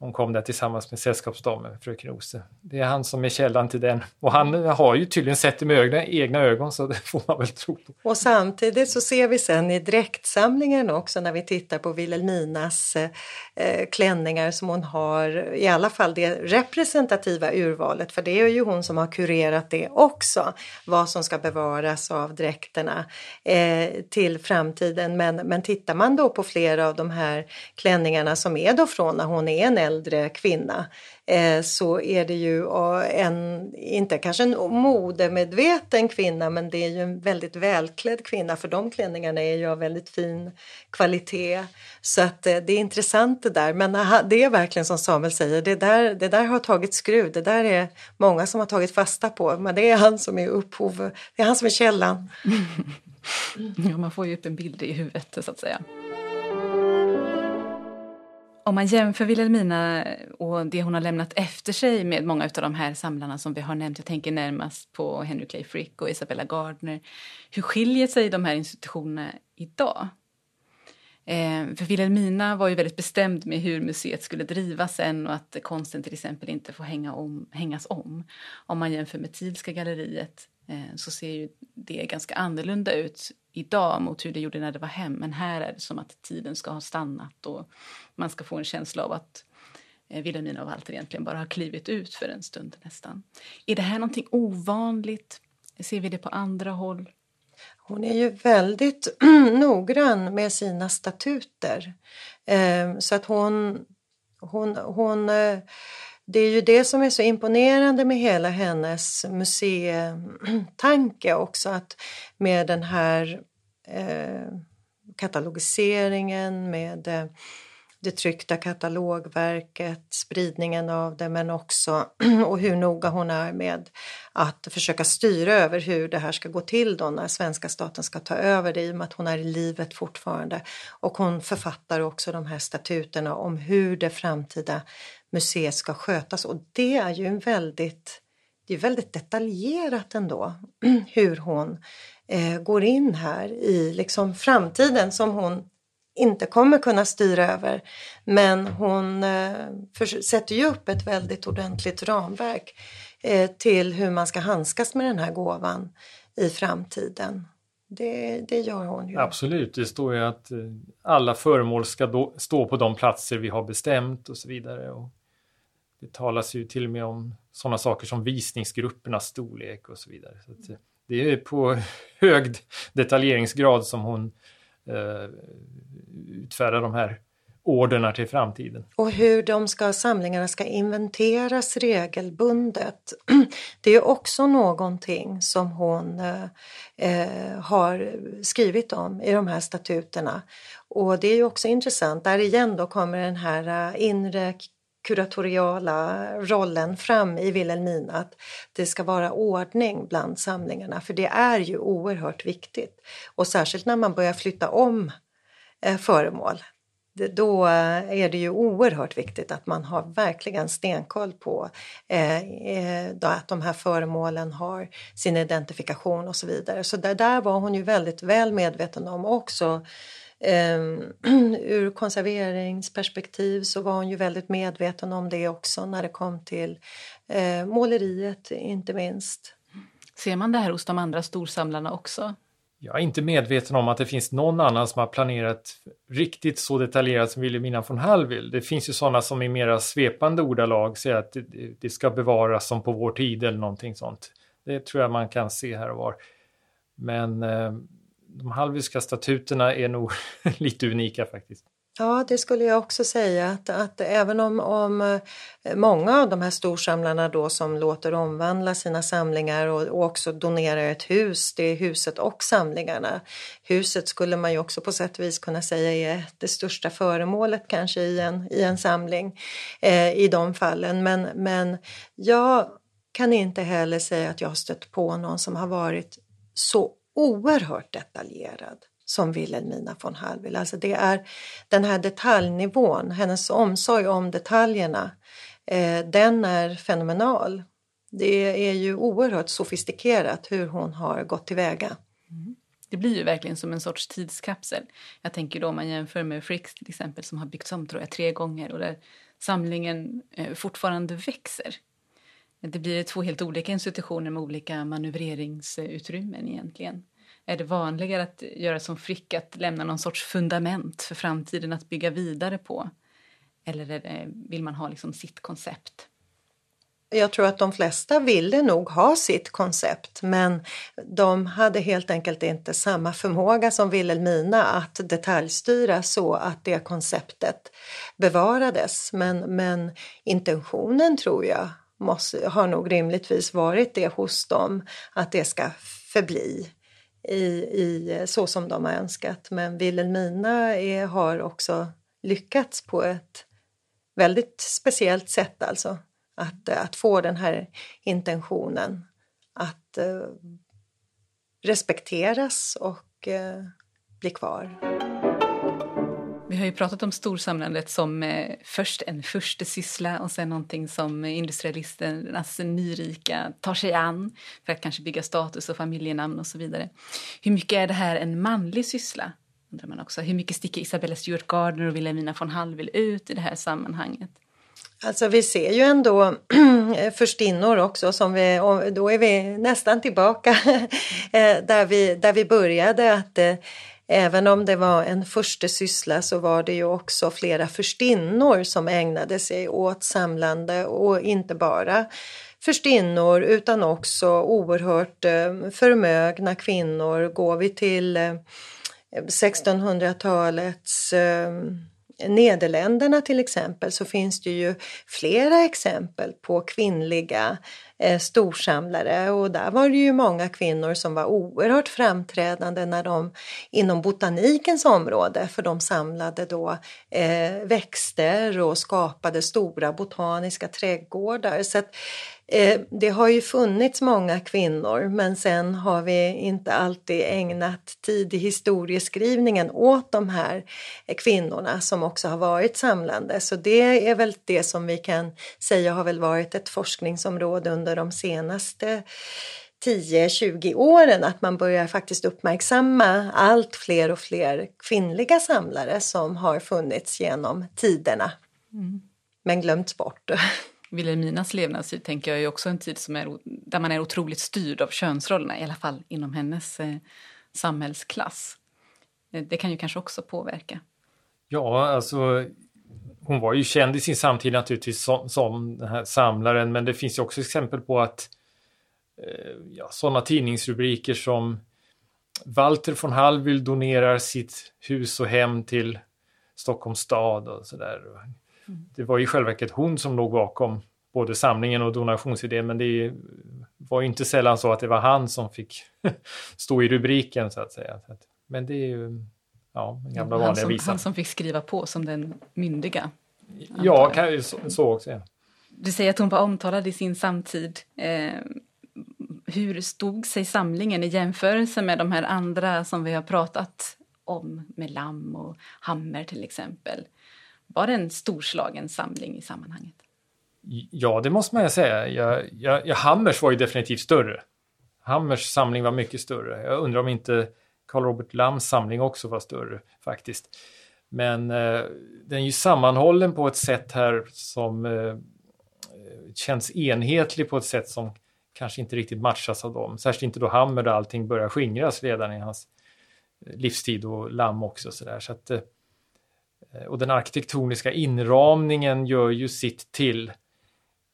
hon kom där tillsammans med sällskapsdamen, fröken Ose. Det är han som är källan till den. Och han har ju tydligen sett det med ögna, egna ögon så det får man väl tro på. Och samtidigt så ser vi sen i dräktsamlingen också när vi tittar på Wilhelminas eh, klänningar som hon har, i alla fall det representativa urvalet, för det är ju hon som har kurerat det också, vad som ska bevaras av dräkterna eh, till framtiden. Men, men tittar man då på flera av de här klänningarna som är då från när hon är en äldre kvinna eh, så är det ju en, inte kanske en modemedveten kvinna men det är ju en väldigt välklädd kvinna för de klänningarna är ju av väldigt fin kvalitet. Så att eh, det är intressant det där men det är verkligen som Samuel säger, det där, det där har tagit skruv, det där är många som har tagit fasta på men det är han som är upphov, det är han som är källan. ja, man får ju upp en bild i huvudet så att säga. Om man jämför Wilhelmina och det hon har lämnat efter sig med många av de här samlarna som vi har nämnt, jag tänker närmast på Henry Clay Frick och Isabella Gardner. Hur skiljer sig de här institutionerna idag? Eh, för Wilhelmina var ju väldigt bestämd med hur museet skulle drivas sen och att konsten till exempel inte får hänga om, hängas om. Om man jämför med Thielska galleriet eh, så ser ju det ganska annorlunda ut idag mot hur det gjorde när det var hem. Men här är det som att tiden ska ha stannat och man ska få en känsla av att eh, Wilhelmina och Walter egentligen bara har klivit ut för en stund nästan. Är det här någonting ovanligt? Ser vi det på andra håll? Hon är ju väldigt noggrann med sina statuter. Eh, så att hon, hon, hon eh, det är ju det som är så imponerande med hela hennes museitanke också, att med den här eh, katalogiseringen, med eh, det tryckta katalogverket, spridningen av det men också och hur noga hon är med att försöka styra över hur det här ska gå till då när svenska staten ska ta över det i och med att hon är i livet fortfarande. Och hon författar också de här statuterna om hur det framtida museet ska skötas och det är ju en väldigt det är väldigt detaljerat ändå hur hon eh, går in här i liksom framtiden som hon inte kommer kunna styra över. Men hon eh, för, sätter ju upp ett väldigt ordentligt ramverk eh, till hur man ska handskas med den här gåvan i framtiden. Det, det gör hon ju. Absolut, det står ju att eh, alla föremål ska då, stå på de platser vi har bestämt och så vidare. Och det talas ju till och med om sådana saker som visningsgruppernas storlek och så vidare. Så att, eh, det är på hög detaljeringsgrad som hon eh, utfärdar de här orderna till framtiden. Och hur de ska, samlingarna ska inventeras regelbundet. Det är också någonting som hon eh, eh, har skrivit om i de här statuterna. Och det är ju också intressant, där igen då kommer den här eh, inre kuratoriala rollen fram i Vilhelmina, att det ska vara ordning bland samlingarna för det är ju oerhört viktigt. Och särskilt när man börjar flytta om eh, föremål då eh, är det ju oerhört viktigt att man har verkligen stenkoll på eh, att de här föremålen har sin identifikation och så vidare. Så det där var hon ju väldigt väl medveten om också ur konserveringsperspektiv så var hon ju väldigt medveten om det också när det kom till eh, måleriet inte minst. Ser man det här hos de andra storsamlarna också? Jag är inte medveten om att det finns någon annan som har planerat riktigt så detaljerat som Wilhelmina von Hallwyl. Det finns ju sådana som i mera svepande ordalag säger att det, det, ska bevaras som på vår tid eller någonting sånt. Det tror jag man kan se här och var. Men eh, de Hallwylska statuterna är nog lite unika faktiskt. Ja, det skulle jag också säga att, att även om, om eh, många av de här storsamlarna då som låter omvandla sina samlingar och, och också donerar ett hus, det är huset och samlingarna. Huset skulle man ju också på sätt och vis kunna säga är det största föremålet kanske i en, i en samling eh, i de fallen. Men, men jag kan inte heller säga att jag har stött på någon som har varit så oerhört detaljerad som Wilhelmina von Hallwyl. Alltså det är den här detaljnivån, hennes omsorg om detaljerna, eh, den är fenomenal. Det är ju oerhört sofistikerat hur hon har gått tillväga. Mm. Det blir ju verkligen som en sorts tidskapsel. Jag tänker då om man jämför med Fricks till exempel som har byggts om tror jag tre gånger och där samlingen eh, fortfarande växer. Det blir två helt olika institutioner med olika manövreringsutrymmen egentligen. Är det vanligare att göra som Frick, att lämna någon sorts fundament för framtiden att bygga vidare på? Eller det, vill man ha liksom sitt koncept? Jag tror att de flesta ville nog ha sitt koncept men de hade helt enkelt inte samma förmåga som Vilhelmina att detaljstyra så att det konceptet bevarades. Men, men intentionen tror jag måste, har nog rimligtvis varit det hos dem att det ska förbli i, i, så som de har önskat. Men Wilhelmina är, har också lyckats på ett väldigt speciellt sätt alltså. Att, att få den här intentionen att eh, respekteras och eh, bli kvar. Vi har ju pratat om storsamlandet som eh, först en första syssla och sen någonting som industrialisternas nyrika tar sig an för att kanske bygga status och familjenamn och så vidare. Hur mycket är det här en manlig syssla? Undrar man också. Hur mycket sticker Isabella Stuart Gardner och Wilhelmina von Hallwyl ut i det här sammanhanget? Alltså vi ser ju ändå förstinnor också som vi, då är vi nästan tillbaka eh, där vi, där vi började att eh, Även om det var en första syssla så var det ju också flera förstinnor som ägnade sig åt samlande och inte bara förstinnor utan också oerhört eh, förmögna kvinnor. Går vi till eh, 1600-talets eh, Nederländerna till exempel så finns det ju flera exempel på kvinnliga eh, storsamlare och där var det ju många kvinnor som var oerhört framträdande när de inom botanikens område för de samlade då eh, växter och skapade stora botaniska trädgårdar. Så att, Eh, det har ju funnits många kvinnor men sen har vi inte alltid ägnat tid i historieskrivningen åt de här kvinnorna som också har varit samlande. Så det är väl det som vi kan säga har väl varit ett forskningsområde under de senaste 10-20 åren att man börjar faktiskt uppmärksamma allt fler och fler kvinnliga samlare som har funnits genom tiderna. Mm. Men glömts bort. Wilhelminas levnadstid tänker jag är också en tid som är, där man är otroligt styrd av könsrollerna, i alla fall inom hennes eh, samhällsklass. Eh, det kan ju kanske också påverka. Ja, alltså hon var ju känd i sin samtid naturligtvis som, som den här samlaren, men det finns ju också exempel på att eh, ja, sådana tidningsrubriker som Walter von Hallwyl donerar sitt hus och hem till Stockholms stad och sådär. Det var i själva verket hon som låg bakom både samlingen och donationsidén, men det var ju inte sällan så att det var han som fick stå i rubriken så att säga. Men det är ju ja, den gamla vanliga som, visan. Han som fick skriva på som den myndiga. Ja, kan, så, så också. Ja. Du säger att hon var omtalad i sin samtid. Eh, hur stod sig samlingen i jämförelse med de här andra som vi har pratat om med Lamm och Hammer till exempel? Var det en storslagen samling i sammanhanget? Ja, det måste man ju säga. Jag, jag, jag, Hammers var ju definitivt större. Hammers samling var mycket större. Jag undrar om inte Carl Robert Lams samling också var större faktiskt. Men eh, den är ju sammanhållen på ett sätt här som eh, känns enhetlig på ett sätt som kanske inte riktigt matchas av dem. Särskilt inte då Hammer där allting börjar skingras redan i hans eh, livstid och Lam också. Så där. Så att, eh, Eh, och den arkitektoniska inramningen gör ju sitt till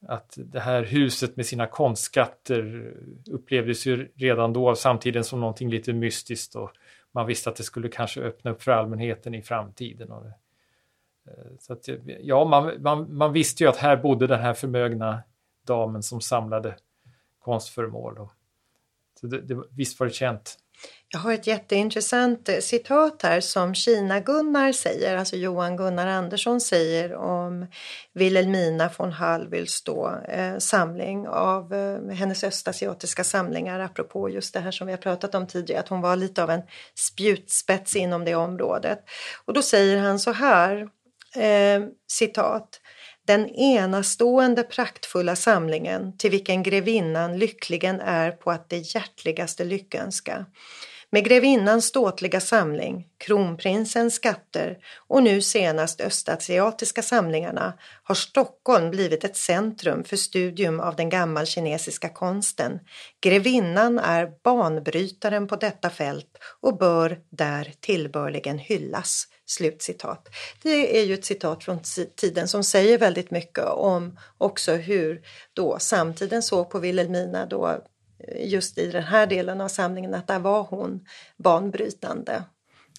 att det här huset med sina konstskatter upplevdes ju redan då av samtiden som någonting lite mystiskt och man visste att det skulle kanske öppna upp för allmänheten i framtiden. Och, eh, så att, ja, man, man, man visste ju att här bodde den här förmögna damen som samlade konstföremål. Och, så det, det, visst var det känt. Jag har ett jätteintressant eh, citat här som Kina-Gunnar säger, alltså Johan Gunnar Andersson säger om Wilhelmina von Hallwyls då, eh, samling av eh, hennes östasiatiska samlingar apropå just det här som vi har pratat om tidigare, att hon var lite av en spjutspets inom det området. Och då säger han så här, eh, citat den enastående praktfulla samlingen till vilken grevinnan lyckligen är på att det hjärtligaste lyckönska. Med grevinnans ståtliga samling, kronprinsens skatter och nu senast östasiatiska samlingarna har Stockholm blivit ett centrum för studium av den gammal kinesiska konsten. Grevinnan är banbrytaren på detta fält och bör där tillbörligen hyllas. Slutcitat. Det är ju ett citat från tiden som säger väldigt mycket om också hur då samtiden såg på Vilhelmina då just i den här delen av samlingen att där var hon banbrytande.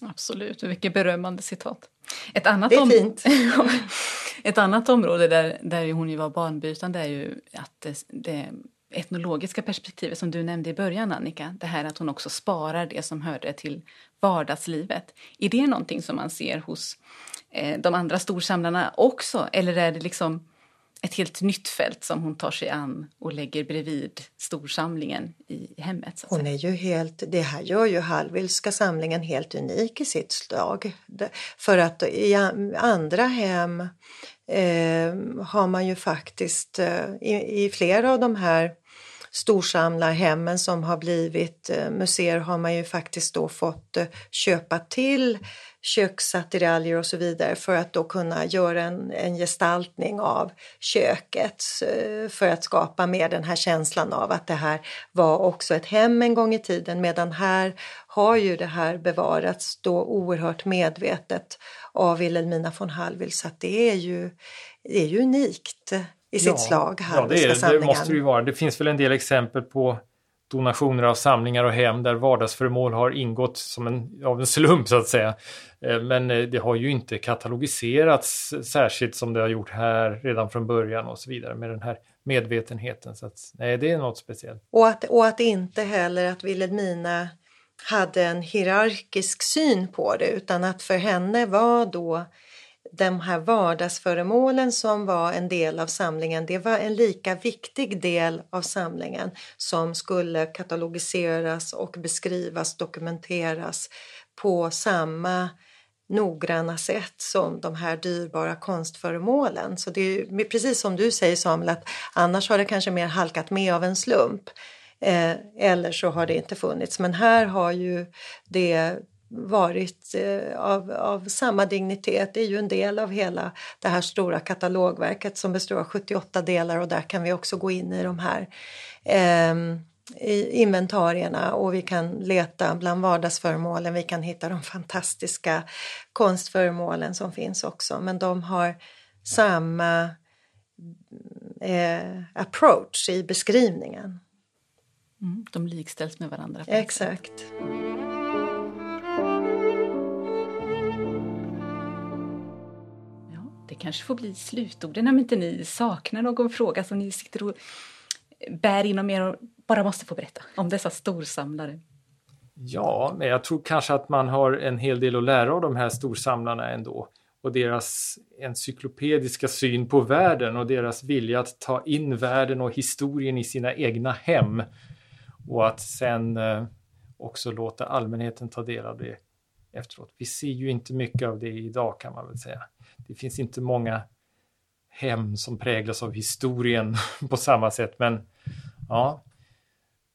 Absolut, vilket berömmande citat. Ett annat det är fint. ett annat område där, där hon ju var banbrytande är ju att det, det etnologiska perspektivet som du nämnde i början Annika, det här att hon också sparar det som hörde till vardagslivet. Är det någonting som man ser hos eh, de andra storsamlarna också eller är det liksom ett helt nytt fält som hon tar sig an och lägger bredvid storsamlingen i hemmet. hon är ju helt, det här gör ju Hallwylska samlingen helt unik i sitt slag. För att i andra hem eh, har man ju faktiskt eh, i, i flera av de här storsamlarhemmen som har blivit eh, museer har man ju faktiskt då fått eh, köpa till köksattiraljer och så vidare för att då kunna göra en, en gestaltning av köket för att skapa mer den här känslan av att det här var också ett hem en gång i tiden medan här har ju det här bevarats då oerhört medvetet av Wilhelmina von Hallwyl så att det är ju, det är ju unikt i sitt ja, slag. Ja, det, är, det måste det ju vara. Det finns väl en del exempel på donationer av samlingar och hem där vardagsföremål har ingått som en, av en slump så att säga. Eh, men eh, det har ju inte katalogiserats särskilt som det har gjort här redan från början och så vidare med den här medvetenheten. Så att, nej, det är något speciellt. Och att, och att inte heller att Wilhelmina hade en hierarkisk syn på det utan att för henne var då de här vardagsföremålen som var en del av samlingen, det var en lika viktig del av samlingen som skulle katalogiseras och beskrivas, dokumenteras på samma noggranna sätt som de här dyrbara konstföremålen. Så det är precis som du säger Samuel, att annars har det kanske mer halkat med av en slump. Eh, eller så har det inte funnits. Men här har ju det varit eh, av, av samma dignitet. Det är ju en del av hela det här stora katalogverket som består av 78 delar och där kan vi också gå in i de här eh, i inventarierna och vi kan leta bland vardagsföremålen. Vi kan hitta de fantastiska konstföremålen som finns också men de har samma eh, approach i beskrivningen. Mm, de likställs med varandra. Exakt. Ja, det kanske får bli slutorden om inte ni saknar någon fråga som ni sitter och bär inom er och bara måste få berätta om dessa storsamlare. Ja, men jag tror kanske att man har en hel del att lära av de här storsamlarna ändå och deras encyklopediska syn på världen och deras vilja att ta in världen och historien i sina egna hem och att sen eh, också låta allmänheten ta del av det efteråt. Vi ser ju inte mycket av det idag kan man väl säga. Det finns inte många hem som präglas av historien på samma sätt, men ja,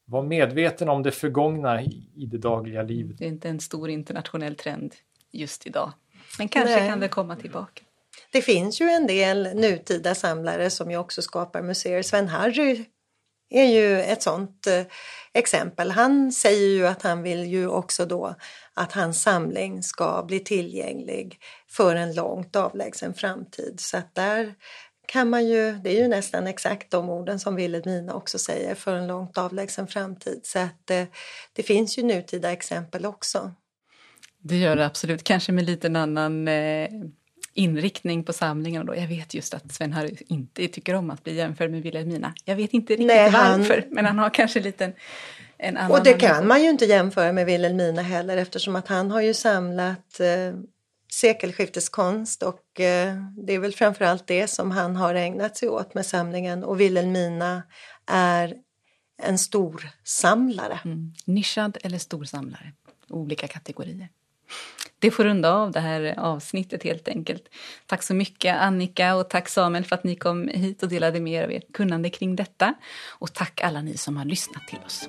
var medveten om det förgångna i det dagliga livet. Det är inte en stor internationell trend just idag, men kanske Nej. kan det komma tillbaka. Det finns ju en del nutida samlare som ju också skapar museer. Sven-Harry är ju ett sånt eh, exempel. Han säger ju att han vill ju också då att hans samling ska bli tillgänglig för en långt avlägsen framtid. Så att där kan man ju, det är ju nästan exakt de orden som Wilhelmina också säger, för en långt avlägsen framtid. Så att det, eh, det finns ju nutida exempel också. Det gör det absolut, kanske med lite annan eh, inriktning på samlingen. Då. Jag vet just att Sven-Harry inte tycker om att bli jämförd med Wilhelmina. Jag vet inte riktigt Nej, varför, han... men han har kanske lite en annan... Och det kan man ju inte jämföra med Wilhelmina heller eftersom att han har ju samlat eh, sekelskifteskonst och eh, det är väl framförallt det som han har ägnat sig åt med samlingen och Wilhelmina är en stor samlare. Mm. Nischad eller stor samlare, olika kategorier. Det får runda av det här avsnittet helt enkelt. Tack så mycket Annika och tack Samuel för att ni kom hit och delade med er av ert kunnande kring detta. Och tack alla ni som har lyssnat till oss.